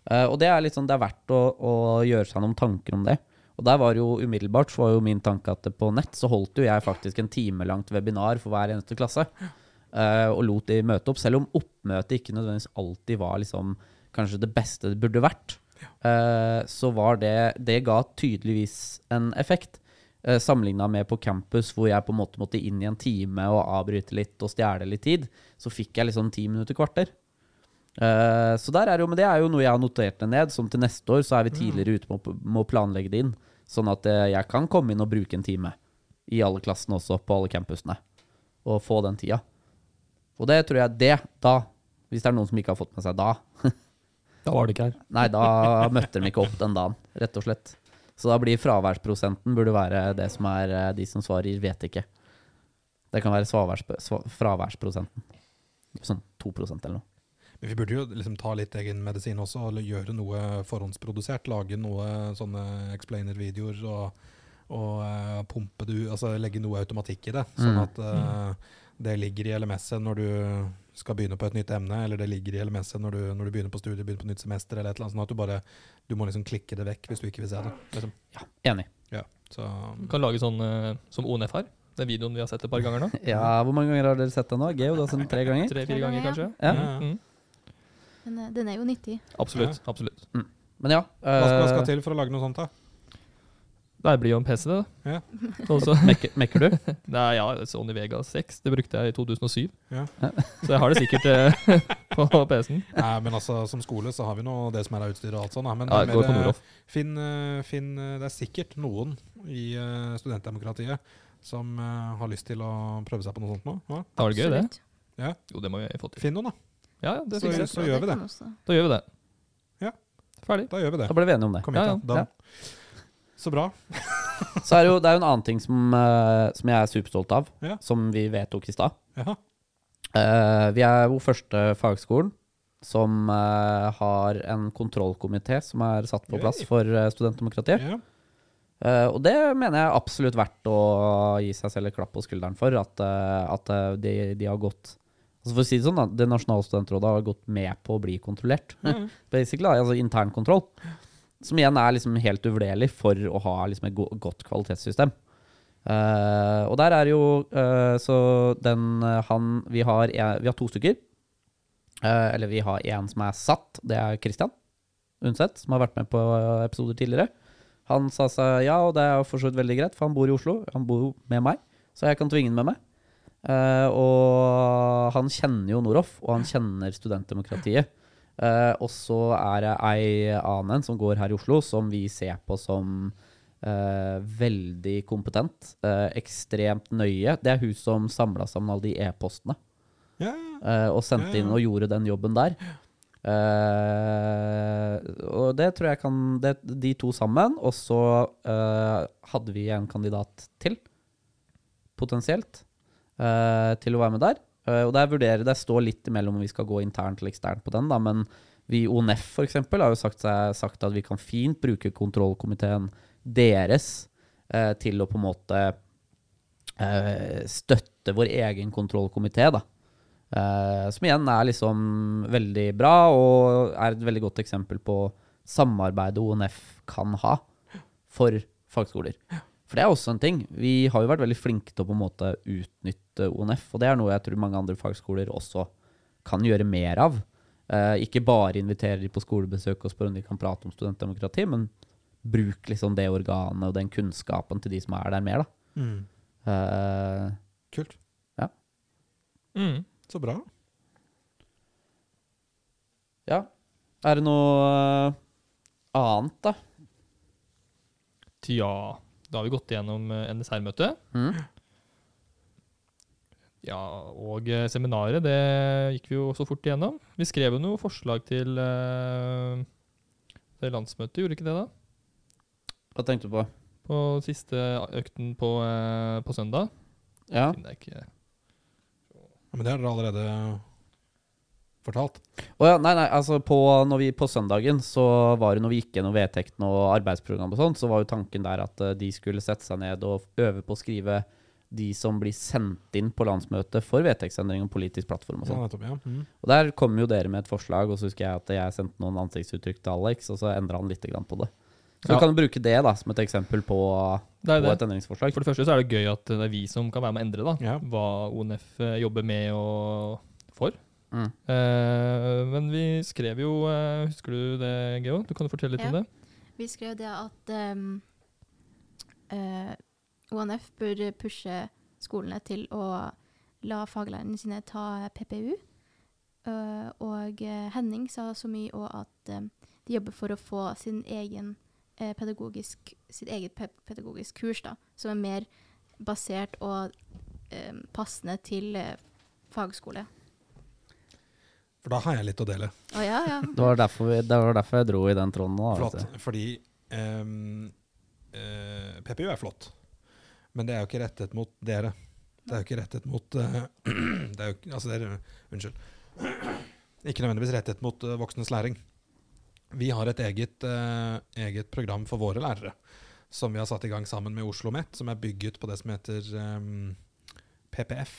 Speaker 2: uh, og det er litt sånn, det er verdt å, å gjøre seg noen tanker om det. Og der var jo umiddelbart så var jo min tanke at på nett så holdt jo jeg faktisk en timelangt webinar for hver eneste klasse. Uh, og lot de møte opp, selv om oppmøtet ikke nødvendigvis alltid var liksom kanskje det beste det burde vært. Eh, så var det Det ga tydeligvis en effekt. Uh, Sammenligna med på campus, hvor jeg på en måte måtte inn i en time og avbryte litt og stjele litt tid, så fikk jeg liksom ti minutter, kvarter. Eh, så der er jo, men det er jo noe jeg har notert det ned, som til neste år så er vi tidligere ute med, med å planlegge det inn. Sånn at eh, jeg kan komme inn og bruke en time i alle klassene også, på alle campusene. Og få den tida. Og det tror jeg det, da, hvis det er noen som ikke har fått med seg da,
Speaker 1: Da var det ikke her.
Speaker 2: Nei, da møtte de ikke opp den dagen, rett og slett. Så da blir fraværsprosenten burde være det som er eh, de som svarer 'vet ikke'. Det kan være fraværsprosenten. Sånn 2 eller noe.
Speaker 3: Men vi burde jo liksom ta litt egen medisin også, eller gjøre noe forhåndsprodusert. Lage noe sånne explainer-videoer og, og eh, pumpe det ut, altså legge noe automatikk i det. Sånn
Speaker 2: Mm.
Speaker 3: at eh, det ligger i LMS-et når du skal begynne på et nytt emne, eller det ligger i LMS-et når, du- når du begynner på studiet, begynner på nytt semester, eller et eller annet. Sånn at du bare du må liksom klikke det vekk hvis du ikke vil se det. Liksom.
Speaker 2: Ja, Enig.
Speaker 3: Ja, så
Speaker 1: Du kan lage sånn eh, som ONF har. Den videoen vi har sett et par ganger nå.
Speaker 2: Ja, Hvor mange ganger har dere sett den nå? Geo, du har sett den tre ganger?
Speaker 1: Tre-fire ganger, kanskje.
Speaker 2: Ja.
Speaker 3: Ja.
Speaker 1: Mm.
Speaker 4: Men eh, den er jo nyttig.
Speaker 1: Absolutt. absolutt.
Speaker 2: Men ja.
Speaker 3: hva skal, hva skal
Speaker 2: eh,
Speaker 3: til for å lage noe sånt, da?
Speaker 1: Det blir jo en PC, det.
Speaker 3: Ja.
Speaker 1: Så-
Speaker 2: mekker, mekker du?
Speaker 1: Nei, ja, Sony Vega 6. Det brukte jeg i 2007.
Speaker 3: Ja.
Speaker 1: Så jeg har det sikkert eh, på PC-en.
Speaker 3: Nei, men altså, som skole så har vi nå det som er av utstyr og alt sånt. Men
Speaker 1: Ja,
Speaker 3: det
Speaker 1: det
Speaker 3: er mer, eh, finn, eh, finn, eh, det er sikkert noen i studentdemokratiet som uh, har lyst til å prøve seg på noe sånt nå. Ja?
Speaker 1: Da var det gøy, det.
Speaker 4: Ja.
Speaker 1: Jo, det må vi få til.
Speaker 3: Finn noen, da.
Speaker 1: Ja, ja, det
Speaker 3: Så-
Speaker 1: så,
Speaker 3: så gjør vi det.
Speaker 1: Da gjør vi det.
Speaker 3: Ja.
Speaker 1: Ferdig.
Speaker 3: Da gjør vi det.
Speaker 2: Da ble vi enige om det.
Speaker 3: Kom hit,
Speaker 1: Ja,
Speaker 3: da. Så bra.
Speaker 2: Så er det jo, det er jo en annen ting som, eh, som jeg er superstolt av,
Speaker 3: Ja.
Speaker 2: som vi vedtok i stad.
Speaker 3: Ja.
Speaker 2: Eh, vi er jo første fagskolen som eh, har en kontrollkomité som er satt på plass
Speaker 3: Yay.
Speaker 2: for eh, studentdemokratiet.
Speaker 3: Ja.
Speaker 2: Eh, og det mener jeg er absolutt verdt å gi seg selv et klapp på skulderen for, at, eh, at eh, de, de har gått altså For å si det sånn, da, Det nasjonale studentrådet har gått med på å bli kontrollert.
Speaker 3: Ja.
Speaker 2: Basically, da, altså intern kontroll. Som igjen er liksom helt uvurderlig for å ha liksom et go godt kvalitetssystem. Uh, og der er jo uh, Så den eh, han Vi har, en, vi har to stykker. Uh, eller vi har én som er satt. Det er Christian Undset, som har vært med på episoder tidligere. Han sa seg ja, og det er for så vidt veldig greit, for han bor i Oslo. Han bor jo med meg, så jeg kan tvinge ham med meg. Og han kjenner jo Noroff, og han kjenner studentdemokratiet. Eh, og så er det ei annen som går her i Oslo, som vi ser på som uh, veldig kompetent. Uh, ekstremt nøye. Det er hun som samla sammen alle de e-postene
Speaker 3: Ja.
Speaker 2: eh, og sendte
Speaker 3: ja.
Speaker 2: inn og gjorde den jobben der. Og det tror jeg kan det, De to sammen. Og så hadde vi en kandidat til, potensielt, til å være med der. Eh, og der vurderer det står litt imellom om vi skal gå internt eller eksternt på den, da, men vi i ONF eksempel, har jo sagt, sagt at vi kan fint bruke kontrollkomiteen deres uh, til å på en måte uh, støtte vår egen kontrollkomité, da. Som igjen er liksom veldig bra, og er et veldig godt eksempel på samarbeidet ONF kan ha for fagskoler. For det er også en ting. Vi har jo vært veldig flinke til å på en måte utnytte ONF, og det er noe jeg tror mange andre fagskoler også kan gjøre mer av. Eh, ikke bare invitere de på skolebesøk og spørre om de kan prate om studentdemokrati, men bruk liksom det organet og den kunnskapen til de som er der mer, da.
Speaker 3: Mm.
Speaker 2: Eh,
Speaker 3: Kult.
Speaker 1: Mm.
Speaker 3: Så bra.
Speaker 2: ja. Er det noe eh, annet, da?
Speaker 1: Tja, da har vi gått gjennom eh, NSR-møtet.
Speaker 2: Mm?
Speaker 1: Ja, og eh, seminaret, det gikk vi jo så fort igjennom. Vi skrev jo noe forslag til eh, det landsmøtet, gjorde ikke det da?
Speaker 2: Hva tenkte du på?
Speaker 1: På siste økten på, på søndag.
Speaker 2: Ja.
Speaker 1: Finner ikke
Speaker 3: Ja, men det har dere allerede fortalt.
Speaker 2: Oh ja, nei, nei, altså på, når vi, på søndagen så var det når vi gikk gjennom vedtekten og arbeidsprogram og sånn, så var jo tanken der at eh, de skulle sette seg ned og øve på å skrive de som blir sendt inn på landsmøtet for vedtektsendring og politisk plattform og sånn.
Speaker 3: Ja, ja. Mm.
Speaker 2: Og der kom jo dere med et forslag, og så husker jeg at jeg sendte noen ansiktsuttrykk til Alex, og så endra han litt grann på det. Så
Speaker 1: Ja.
Speaker 2: du kan jo bruke det da som et eksempel på,
Speaker 1: Det det.
Speaker 2: på et endringsforslag.
Speaker 1: For det første så er det gøy at det er vi som kan være med å endre da,
Speaker 3: Ja.
Speaker 1: hva ONF eh, jobber med og for.
Speaker 2: Mm.
Speaker 1: Eh, men vi skrev jo eh, Husker du det, Geo? Du kan jo fortelle litt om det.
Speaker 4: Vi skrev det at um, uh, ONF bør pushe skolene til å la faglærerne sine ta PPU. Eh, og eh, Henning sa så mye òg at eh, de jobber for å få sin egen eh, pedagogisk, sitt eget pe pedagogisk kurs, da, som er mer basert og eh, passende til eh, fagskole.
Speaker 3: For da har jeg litt å dele.
Speaker 4: Oh, ja, ja.
Speaker 2: Det var derfor, vi, det var derfor jeg dro i den tråden nå.
Speaker 3: Flott. Fordi um, uh, PPU er flott, men det er jo ikke rettet mot dere. Det er jo ikke rettet mot uh, det er jo, Altså, dere Unnskyld. Ikke nødvendigvis rettet mot uh, voksnes læring. Vi har et eget, eh, eget program for våre lærere som vi har satt i gang sammen med Oslo OsloMet, som er bygget på det som heter um, PPF,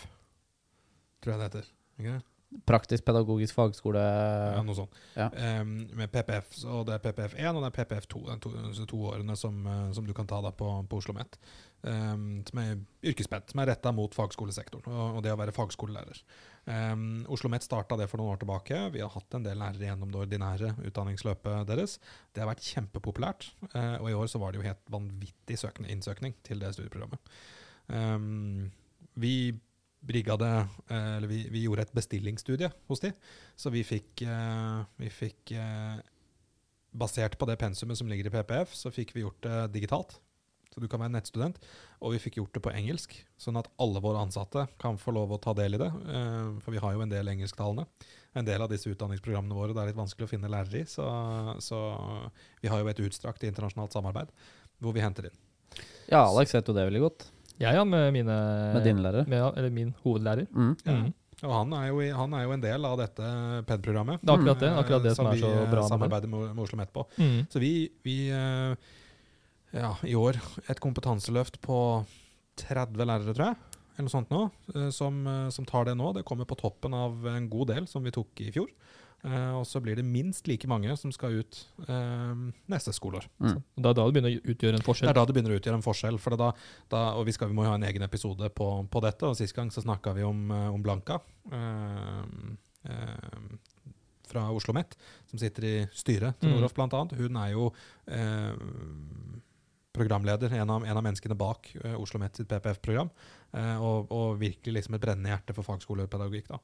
Speaker 3: tror jeg det heter. Ikke?
Speaker 2: Praktisk pedagogisk fagskole.
Speaker 3: Ja, noe sånt.
Speaker 2: Ja.
Speaker 3: Um, med PPF, og det er PPF1 og det er PPF2. Det er to, to årene som, eh, som du kan ta da på, på Oslo OsloMet. Um, som er yrkesspent, som er retta mot fagskolesektoren og, og det å være fagskolelærer. Um, Oslo OsloMet starta det for noen år tilbake. Vi har hatt en del lærere gjennom det ordinære utdanningsløpet deres. Det har vært kjempepopulært, uh, og i år så var det jo helt vanvittig søkende, innsøkning til det studieprogrammet. Um, vi rigga det eh, vi, vi gjorde et bestillingsstudie hos de, så vi fikk, eh, vi fikk eh, Basert på det pensumet som ligger i PPF, så fikk vi gjort det digitalt. Så du kan være nettstudent. Og vi fikk gjort det på engelsk, sånn at alle våre ansatte kan få lov å ta del i det. For vi har jo en del engelsktalende. En del av disse utdanningsprogrammene våre det er litt vanskelig å finne lærere i, så, så vi har jo et utstrakt internasjonalt samarbeid hvor vi henter inn.
Speaker 2: Ja, Alex vet jo det veldig godt.
Speaker 1: Jeg, ja, med mine
Speaker 2: Med din lærer?
Speaker 1: med, Eller min hovedlærer.
Speaker 2: Mm.
Speaker 3: Ja.
Speaker 1: Mm.
Speaker 3: Og han er, jo, han er jo en del av dette PED-programmet.
Speaker 1: Det er akkurat det,
Speaker 3: eh,
Speaker 1: akkurat det som er
Speaker 3: vi
Speaker 1: så
Speaker 3: eh,
Speaker 1: bra med det.
Speaker 3: samarbeider med, med Oslo Met på.
Speaker 1: Mm.
Speaker 3: Så vi, vi eh, ja, i år et kompetanseløft på 30 lærere, tror jeg. Eller noe sånt nå, eh, som, eh, som tar det nå. Det kommer på toppen av en god del som vi tok i fjor. Eh, og så blir det minst like mange som skal ut uh, neste skoleår.
Speaker 2: Mm.
Speaker 1: Det er da det begynner å utgjøre en
Speaker 3: Det er da det begynner å utgjøre en forskjell. For det da, da, og vi, skal, vi må jo ha en egen episode på, på dette. Og Sist gang så snakka vi om, eh, om Blanka uh, fra Oslo OsloMet, som sitter i styret til
Speaker 1: Mm.
Speaker 3: Noroff bl.a. Hun er jo eh, programleder, en av, en av menneskene bak Oslo OsloMet sitt PPF-program. Eh, og, og virkelig liksom et brennende hjerte for fagskolepedagogikk da,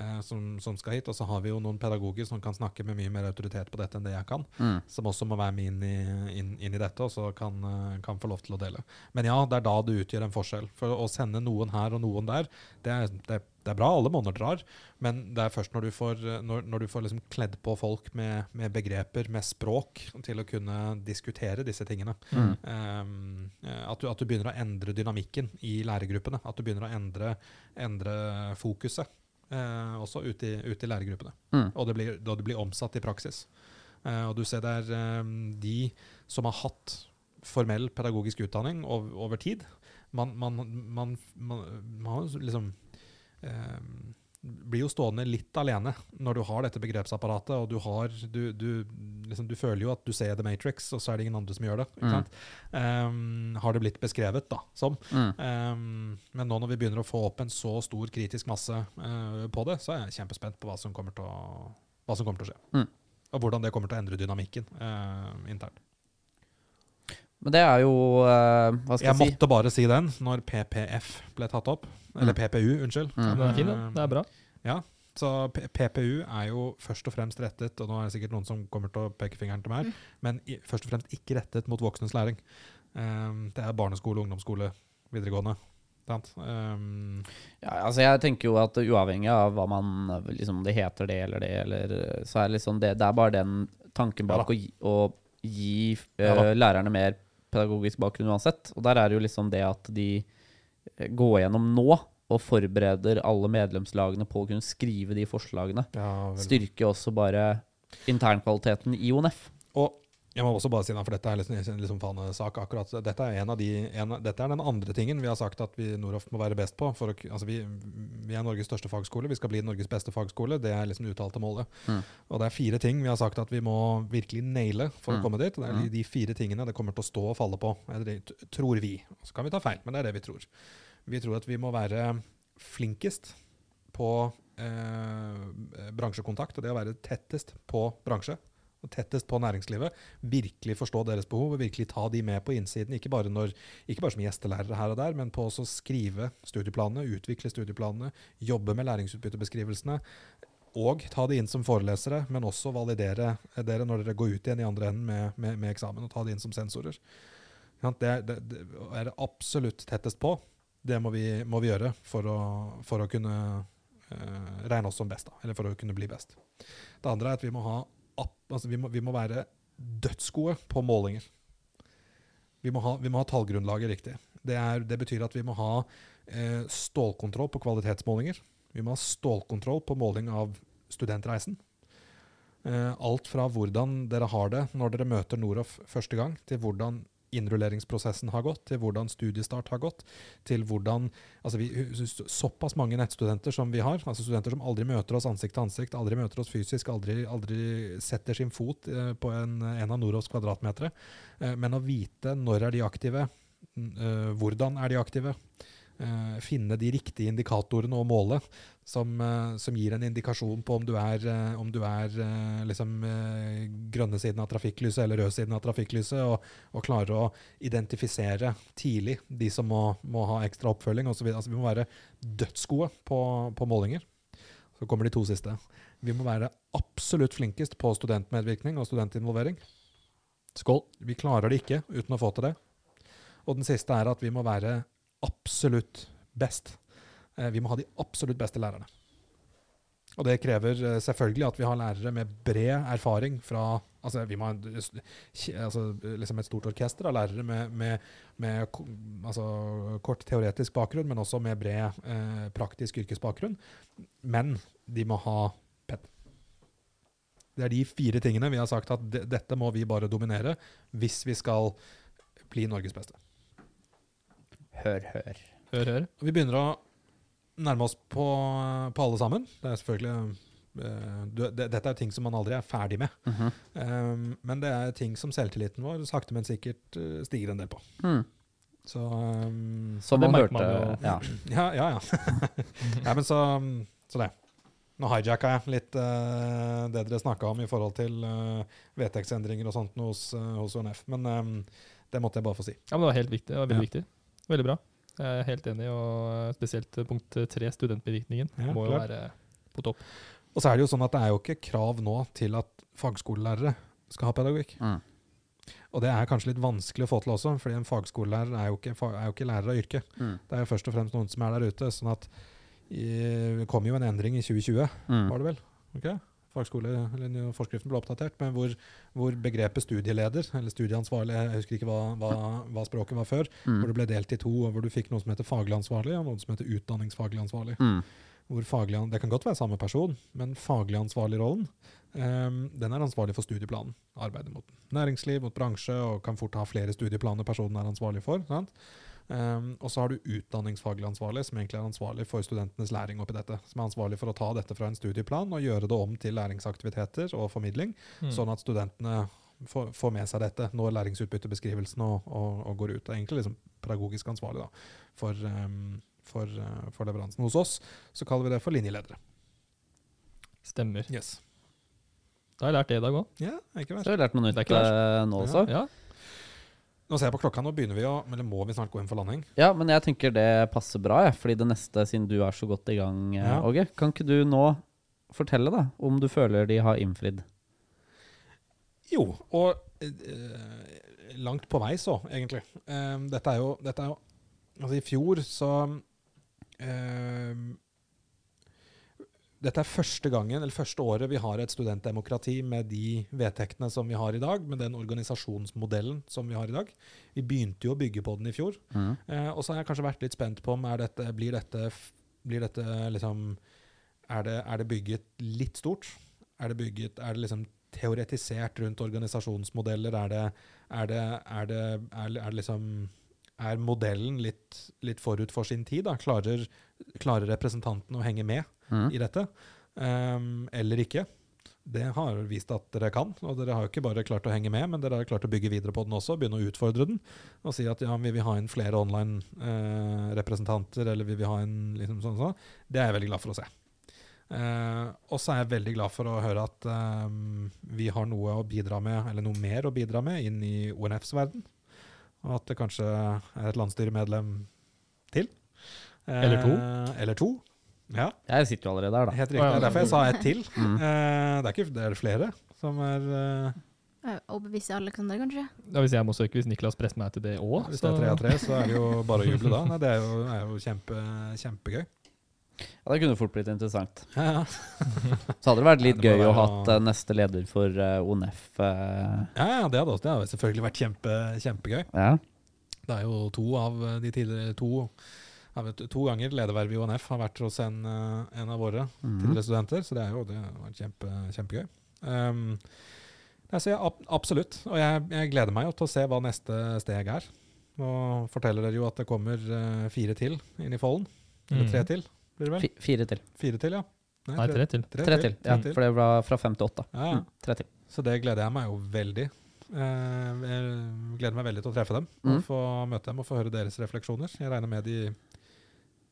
Speaker 3: eh, som, som skal hit. Og så har vi jo noen pedagoger som kan snakke med mye mer autoritet på dette enn det jeg kan
Speaker 2: Mm.
Speaker 3: som også må være med inn i, inn, inn i dette, og så kan, eh, kan få lov til å dele. Men ja, det er da det utgjør en forskjell. For å sende noen her og noen der, det er, det det er bra, alle måneder drar, men det er først når du får, når, når du får liksom kledd på folk med, med begreper, med språk, til å kunne diskutere disse tingene,
Speaker 2: Mm.
Speaker 3: Um, at, du, at du begynner å endre dynamikken i lærergruppene. At du begynner å endre, endre fokuset eh, også ute i, ut i lærergruppene.
Speaker 2: Mm.
Speaker 3: Og det blir, da det blir omsatt i praksis. Eh, og du ser det er eh, de som har hatt formell pedagogisk utdanning over, over tid. Man, man, man, man, man har liksom eh, blir jo stående litt alene når du har dette begrepsapparatet, og du har du, du, liksom, du føler jo at du ser The Matrix, og så er det ingen andre som gjør det.
Speaker 2: Mm.
Speaker 3: Um, har det blitt beskrevet, da, som.
Speaker 2: Mm.
Speaker 3: Um, men nå når vi begynner å få opp en så stor kritisk masse uh, på det, så er jeg kjempespent på hva som kommer til å, som kommer til å skje.
Speaker 2: Mm.
Speaker 3: Og hvordan det kommer til å endre dynamikken uh, internt.
Speaker 2: Men det er jo uh, Hva skal
Speaker 3: Jeg
Speaker 2: jeg, si?
Speaker 3: måtte bare si den når PPF ble tatt opp. Eller
Speaker 2: Mm.
Speaker 3: PPU, unnskyld.
Speaker 2: Mm.
Speaker 1: Det, er fin, den. Det er bra.
Speaker 3: Ja, Så P PPU er jo først og fremst rettet, og nå er det sikkert noen som kommer til å peke fingeren til meg, mm. men i, først og fremst ikke rettet mot voksnes læring. Um, det er barneskole, ungdomsskole, videregående. Sant? Um,
Speaker 2: Ja, altså jeg tenker jo at uavhengig av hva man liksom det heter det eller det, eller, så er det liksom det Det er bare den tanken
Speaker 3: Ja
Speaker 2: bak å gi, å gi uh,
Speaker 3: Ja
Speaker 2: lærerne mer pedagogisk bakgrunn uansett. Og der er det jo liksom det at de eh, går gjennom nå og forbereder alle medlemslagene på å kunne skrive de forslagene.
Speaker 3: ja.
Speaker 2: Styrker også bare internkvaliteten i ONF.
Speaker 3: Og jeg må også bare si, da, for dette er liksom, liksom fanesak akkurat, dette er, en av de, en, dette er den andre tingen vi har sagt at vi Noroff må være best på. For å, altså vi, vi er Norges største fagskole, vi skal bli Norges beste fagskole. Det er liksom det uttalte målet.
Speaker 2: Mm.
Speaker 3: Og det er fire ting vi har sagt at vi må virkelig naile for
Speaker 2: Mm.
Speaker 3: å komme dit. Det er de,
Speaker 2: Mm.
Speaker 3: de fire tingene det kommer til å stå og falle på, det, tror vi. Så kan vi ta feil, men det er det vi tror. Vi tror at vi må være flinkest på eh, bransjekontakt, og det å være tettest på bransje tettest på næringslivet. Virkelig forstå deres behov og virkelig ta de med på innsiden. Ikke bare, når, ikke bare som gjestelærere her og der, men på å skrive studieplanene, utvikle studieplanene, jobbe med læringsutbyttebeskrivelsene. og ta de inn som forelesere, men også validere dere når dere går ut igjen i andre enden med, med, med eksamen, og ta de inn som sensorer. Det, det, det er det absolutt tettest på. Det må vi, må vi gjøre for å, for å kunne uh, regne oss som best, da, eller for å kunne bli best. Det andre er at vi må, ha, altså vi må, vi må være dødsgode på målinger. Vi må ha, vi må ha tallgrunnlaget riktig. Det, er, det betyr at vi må ha eh, stålkontroll på kvalitetsmålinger. Vi må ha stålkontroll på måling av studentreisen. Eh, alt fra hvordan dere har det når dere møter Noroff første gang, til hvordan innrulleringsprosessen har gått, til hvordan studiestart har gått, til hvordan altså vi, Såpass mange nettstudenter som vi har, altså studenter som aldri møter oss ansikt til ansikt, aldri møter oss fysisk, aldri, aldri setter sin fot eh, på en, en av Norovs kvadratmetere, eh, men å vite når er de aktive, eh, hvordan er de aktive, eh, finne de riktige indikatorene og måle, som, eh, som gir en indikasjon på om du er, eh, om du er eh, liksom, eh, grønne siden av trafikklyset eller røde siden av trafikklyset, og, og klare å identifisere tidlig de som må, må ha ekstra oppfølging osv. Altså, vi må være dødsgode på, på målinger. Så kommer de to siste. Vi må være absolutt flinkest på studentmedvirkning og studentinvolvering.
Speaker 1: Skål.
Speaker 3: Vi klarer det ikke uten å få til det. Og den siste er at vi må være absolutt best. Eh, Vi må ha de absolutt beste lærerne. Og det krever eh, selvfølgelig at vi har lærere med bred erfaring fra Altså, vi må ha altså, liksom et stort orkester av lærere med, med, med altså, kort teoretisk bakgrunn, men også med bred eh, praktisk yrkesbakgrunn. Men de må ha PED. Det er de fire tingene vi har sagt at de, dette må vi bare dominere hvis vi skal bli Norges beste.
Speaker 2: Hør, hør.
Speaker 1: Hør, hør.
Speaker 3: Vi begynner å nærme oss på, på alle sammen. Det er selvfølgelig eh, du, det, Dette er ting som man aldri er ferdig med.
Speaker 2: Mhm.
Speaker 3: Um, men det er ting som selvtilliten vår sakte, men sikkert eh, stiger en del på.
Speaker 2: Mm.
Speaker 3: Så um,
Speaker 2: Som
Speaker 1: Det
Speaker 2: man hørte
Speaker 1: man
Speaker 2: ja.
Speaker 3: Ja, ja. ja. ja men så, så det. Nå hijacka jeg litt uh, det dere snakka om i forhold til uh, vedtektsendringer og sånt hos, uh, hos UNF, Men um, det måtte jeg bare få si.
Speaker 1: Ja, men det var helt viktig. Det var veldig
Speaker 3: Ja.
Speaker 1: viktig. Veldig bra. Jeg er helt enig, og spesielt punkt tre, studentbevirkningen,
Speaker 3: Ja,
Speaker 1: må jo
Speaker 3: klart.
Speaker 1: være på topp.
Speaker 3: Og så er det jo sånn at det er jo ikke krav nå til at fagskolelærere skal ha pedagogikk.
Speaker 2: Mm.
Speaker 3: Og det er kanskje litt vanskelig å få til også, fordi en fagskolelærer er jo ikke, er jo ikke lærer av yrket.
Speaker 2: Mm.
Speaker 3: Det er jo først og fremst noen som er der ute. sånn at i, Det kom jo en endring i 2020,
Speaker 2: Mm.
Speaker 3: var det vel? Ok? Fagskole, eller Forskriften ble oppdatert, men hvor, hvor begrepet studieleder, eller studieansvarlig, jeg husker ikke hva, hva, hva språket var før,
Speaker 2: Mm.
Speaker 3: hvor det ble delt i to, og hvor du fikk noe som heter faglig ansvarlig, og noe som heter utdanningsfaglig ansvarlig.
Speaker 2: Mm.
Speaker 3: Faglig, det kan godt være samme person, men faglig ansvarlig-rollen um, den er ansvarlig for studieplanen. Arbeidet mot næringsliv, mot bransje, og kan fort ha flere studieplaner personen er ansvarlig for. Sant? Ehm, og så har du utdanningsfaglig ansvarlig, som egentlig er ansvarlig for studentenes læring oppi dette. Som er ansvarlig for å ta dette fra en studieplan og gjøre det om til læringsaktiviteter og formidling,
Speaker 1: Mm.
Speaker 3: sånn at studentene får, får med seg dette når læringsutbyttebeskrivelsen og, og, og går ut. Det er egentlig liksom pedagogisk ansvarlig da, for, um, for, uh, for leveransen. Hos oss så kaller vi det for linjeledere.
Speaker 1: Stemmer.
Speaker 3: Yes.
Speaker 1: Da har jeg lært det i dag òg.
Speaker 3: Ja, ikke
Speaker 2: Så har jeg lært noe
Speaker 1: Det
Speaker 2: nytt
Speaker 1: verst.
Speaker 2: eh, nå også.
Speaker 1: Ja.
Speaker 3: Nå ser jeg på klokka, nå begynner vi å Eller må vi snart gå inn for landing?
Speaker 2: Ja, men jeg tenker det passer bra, jeg. Fordi det neste, siden du er så godt i gang, Åge,
Speaker 3: Ja.
Speaker 2: Kan ikke du nå fortelle da, om du føler de har innfridd?
Speaker 3: Jo, og øh, langt på vei så, egentlig. Eh, dette er jo, dette er jo Altså, i fjor så eh, Dette er første gangen, eller første året vi har et studentdemokrati med de vedtektene som vi har i dag, med den organisasjonsmodellen som vi har i dag. Vi begynte jo å bygge på den i fjor.
Speaker 2: Mm.
Speaker 3: Eh, og så har jeg kanskje vært litt spent på om er dette, blir dette, blir dette liksom er det, er det bygget litt stort? Er det bygget, er det liksom teoretisert rundt organisasjonsmodeller? Er det, er det, er det, er, er det liksom er modellen litt, litt forut for sin tid? Da? Klarer, klarer representantene å henge med
Speaker 2: Mm.
Speaker 3: i dette? um, eller ikke? Det har vist at dere kan, og dere har jo ikke bare klart å henge med, men dere har klart å bygge videre på den også, begynne å utfordre den, og si at ja, vi vil ha inn flere online-representanter, eller vi vil ha inn liksom sånn sånn. Det er jeg veldig glad for å se. Eh, og så er jeg veldig glad for å høre at ehm, vi har noe å bidra med, eller noe mer å bidra med inn i ONFs verden. Og at det kanskje er et landsstyremedlem til.
Speaker 1: Eller to.
Speaker 3: Eh, eller to. Ja,
Speaker 2: Jeg sitter jo allerede der, da.
Speaker 3: helt riktig.
Speaker 1: Ja, ja.
Speaker 3: Det er derfor jeg sa ett til.
Speaker 2: Mm.
Speaker 3: Uh, det er ikke det er flere som er uh,
Speaker 4: Eh, Overbevise Alexander, kanskje?
Speaker 1: Ja, hvis jeg må søke, hvis Niklas presser meg til det òg,
Speaker 3: Hvis det er tre av tre, så er det jo bare å juble da. Nei, det er jo, er jo kjempe, kjempegøy.
Speaker 2: Ja, det kunne fort blitt interessant.
Speaker 3: Ja, ja.
Speaker 2: Så hadde det vært litt
Speaker 3: Ja, det
Speaker 2: gøy å ha
Speaker 3: noe-
Speaker 2: eh, neste leder for uh, ONF. Uh...
Speaker 3: ja, ja det, hadde også, det hadde selvfølgelig vært kjempe, kjempegøy.
Speaker 2: ja.
Speaker 3: Det er jo to av de tidligere to, vet, to ganger lederverv i ONF har vært hos en, eh, en av våre
Speaker 2: mm.
Speaker 3: tidligere studenter, så det er jo det vært kjempe, kjempegøy. Um, altså, ja, absolutt. Og jeg, jeg gleder meg jo til å se hva neste steg er. Nå forteller dere jo at det kommer eh, fire til inn i Follen. Eller tre
Speaker 1: Mm.
Speaker 3: til, blir det vel?
Speaker 2: Fi- Fire til.
Speaker 3: Fire til, ja.
Speaker 1: Nei, tre til.
Speaker 2: Tre til. Ja,
Speaker 3: Tre til.
Speaker 2: for det var fra fem til åtte.
Speaker 3: Ja, ja.
Speaker 2: Mm, Tre til.
Speaker 3: Så det gleder jeg meg jo veldig. Eh, jeg gleder meg veldig til å treffe dem
Speaker 2: Mm.
Speaker 3: og få møte dem og få høre deres refleksjoner. Jeg regner med de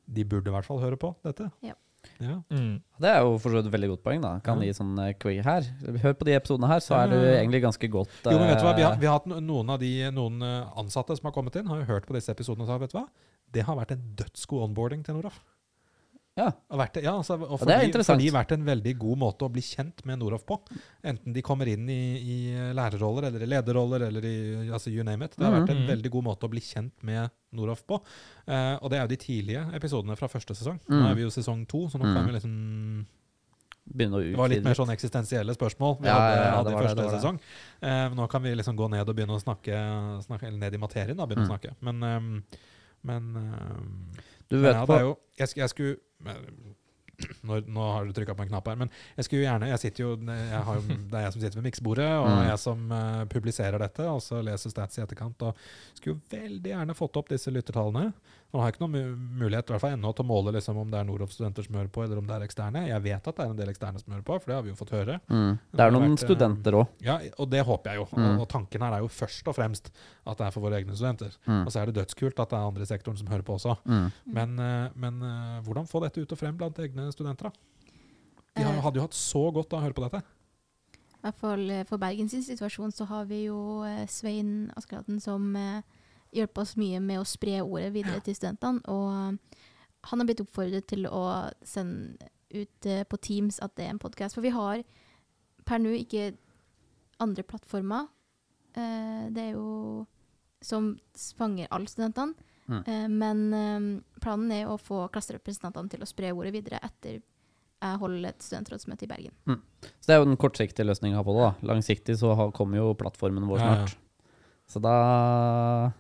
Speaker 3: De burde i hvert fall høre på dette.
Speaker 4: Ja.
Speaker 3: Ja.
Speaker 1: Mm.
Speaker 2: Det er jo for så vidt et veldig godt poeng. da Kan
Speaker 3: Ja.
Speaker 2: gi sånn eh, quick her. Hør på de episodene her, så er du egentlig ganske godt
Speaker 3: Jo, men vet du hva? Vi har,
Speaker 2: eh,
Speaker 3: vi har hatt noen av de noen eh, ansatte som har kommet inn, har jo hørt på disse episodene og sagt vet du hva? Det har vært en dødsgod onboarding til Noraf.
Speaker 2: Ja.
Speaker 3: Vært, ja, altså, og for,
Speaker 2: det er interessant.
Speaker 3: de vært en veldig god måte å bli kjent med Noroff på. Enten de kommer inn i, i lærerroller eller i lederroller eller i altså you name it. Det har vært en
Speaker 1: Mhm.
Speaker 3: veldig god måte å bli kjent med Noroff på. Eh, og det er jo de tidlige episodene fra første sesong. Nå
Speaker 2: Mhm.
Speaker 3: er vi jo i sesong to, så nå
Speaker 2: Mhm.
Speaker 3: kan vi liksom
Speaker 2: å
Speaker 3: Det var litt mer sånn eksistensielle spørsmål vi
Speaker 2: Ja,
Speaker 3: hadde,
Speaker 2: ja, ja,
Speaker 3: hadde i første
Speaker 2: det det.
Speaker 3: sesong. Uh, nå kan vi liksom gå ned og begynne å snakke, snakke ned i materien, da, begynne å
Speaker 2: Mm.
Speaker 3: snakke. Men, um, men um,
Speaker 2: Du
Speaker 3: men
Speaker 2: vet
Speaker 3: ja, det er jo Jeg, jeg skulle nå, nå har du trykka på en knapp her, men jeg skulle jo gjerne jeg sitter jo, jeg har jo, Det er jeg som sitter ved miksebordet, og
Speaker 2: Mm.
Speaker 3: jeg som uh, publiserer dette, og så leser stats i etterkant. Og skulle jo veldig gjerne fått opp disse lyttertallene. Nå har ikke noen mulighet i hvert fall ennå til å måle liksom, om det er Noroff-studenter som hører på, eller om det er eksterne. Jeg vet at det er en del eksterne som hører på, for det har vi jo fått høre.
Speaker 2: mm. Det er noen
Speaker 3: vært, eh,
Speaker 2: studenter òg.
Speaker 3: Ja, og det håper jeg jo.
Speaker 2: Mm.
Speaker 3: Og, og tanken her er jo først og fremst at det er for våre egne studenter.
Speaker 2: Mm.
Speaker 3: Og så er det dødskult at det er andre i sektoren som hører på også.
Speaker 2: Mm.
Speaker 3: Men, eh, men eh, hvordan få dette ut og frem blant egne studenter, da? De har, hadde jo hatt så godt av å høre på dette.
Speaker 4: I hvert fall for Bergens situasjon så har vi jo Svein Askeladden som eh, hjelper oss mye med å spre ordet videre til studentene. Og han har blitt oppfordret til å sende ut uh, på Teams at det er en podkast. For vi har per nå ikke andre plattformer. Uh, det er jo som fanger alle studentene.
Speaker 2: Mm.
Speaker 4: Uh, men planen er å få klasserepresentantene til å spre ordet videre etter jeg holder et studentrådsmøte i Bergen.
Speaker 2: Så det er jo den kortsiktige løsninga på det. da Langsiktig så har- kommer jo plattformen vår
Speaker 3: Ja, ja.
Speaker 2: snart. Så da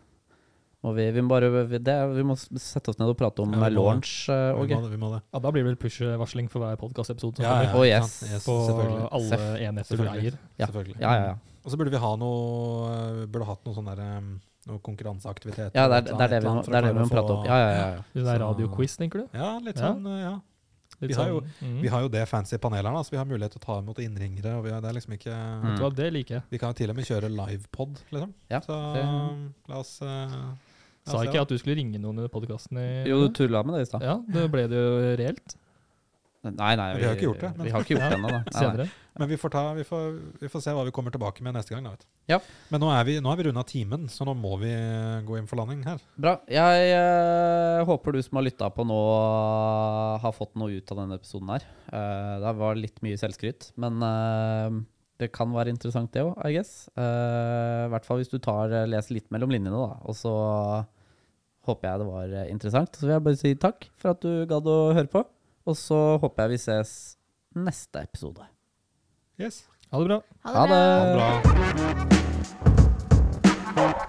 Speaker 2: må vi Vi må bare vi, det, vi må sette oss ned og prate om
Speaker 3: Ja, launch. Uh,
Speaker 2: okay. eh,
Speaker 3: Vi må det. Vi må det.
Speaker 1: Ja, da blir det vel push-varsling for hver podkastepisode.
Speaker 3: Ja, ja,
Speaker 2: Oh, yes.
Speaker 3: yes
Speaker 1: På alle enheter
Speaker 3: vi
Speaker 1: eier.
Speaker 2: Ja. Ja, ja, ja.
Speaker 3: Og så burde vi ha noe Burde hatt noe sånn derre noe konkurranseaktivitet.
Speaker 2: ja det, er, det er det vi må, det er det vi må prate om. Ja, ja, ja. ja.
Speaker 1: Det er radioquiz, tenker du?
Speaker 3: Ja, litt sånn, eh, ja.
Speaker 1: Litt
Speaker 3: Vi har jo-
Speaker 1: mm.
Speaker 3: Vi har jo det fancy panelet her, så vi har mulighet til å ta imot innringere. Og vi har, det er liksom ikke
Speaker 2: Mm.
Speaker 3: Vi kan jo til og med kjøre livepod, liksom.
Speaker 2: Ja,
Speaker 3: så la oss uh,
Speaker 1: Sa ikke
Speaker 3: jeg
Speaker 1: at du skulle ringe noen i podkasten?
Speaker 2: Jo, du tulla med det i stad.
Speaker 1: Ja, det ble det jo reelt
Speaker 2: Nei, nei,
Speaker 3: Vi har ikke gjort det, men-
Speaker 2: Vi har ikke gjort det ennå, da. Nei, nei.
Speaker 1: senere.
Speaker 3: Men vi får, ta, vi, får, vi får se hva vi kommer tilbake med neste gang. Da, vet. du.
Speaker 2: Ja.
Speaker 3: Men nå er vi, nå er vi runda timen, så nå må vi gå inn for landing her.
Speaker 2: Bra. Jeg eh, håper du som har lytta på nå, har fått noe ut av denne episoden her. Uh, det var litt mye selvskryt, men uh, det kan være interessant, det òg, I guess. Eh, I hvert fall hvis du tar, eh, leser litt mellom linjene, da. Og så håper jeg det var eh, interessant. Så vil jeg bare si takk for at du gadd å høre på. Og så håper jeg vi ses neste episode.
Speaker 3: Yes.
Speaker 1: Ha det bra.
Speaker 4: Ha
Speaker 2: Ha
Speaker 4: det bra!
Speaker 3: Ha det bra.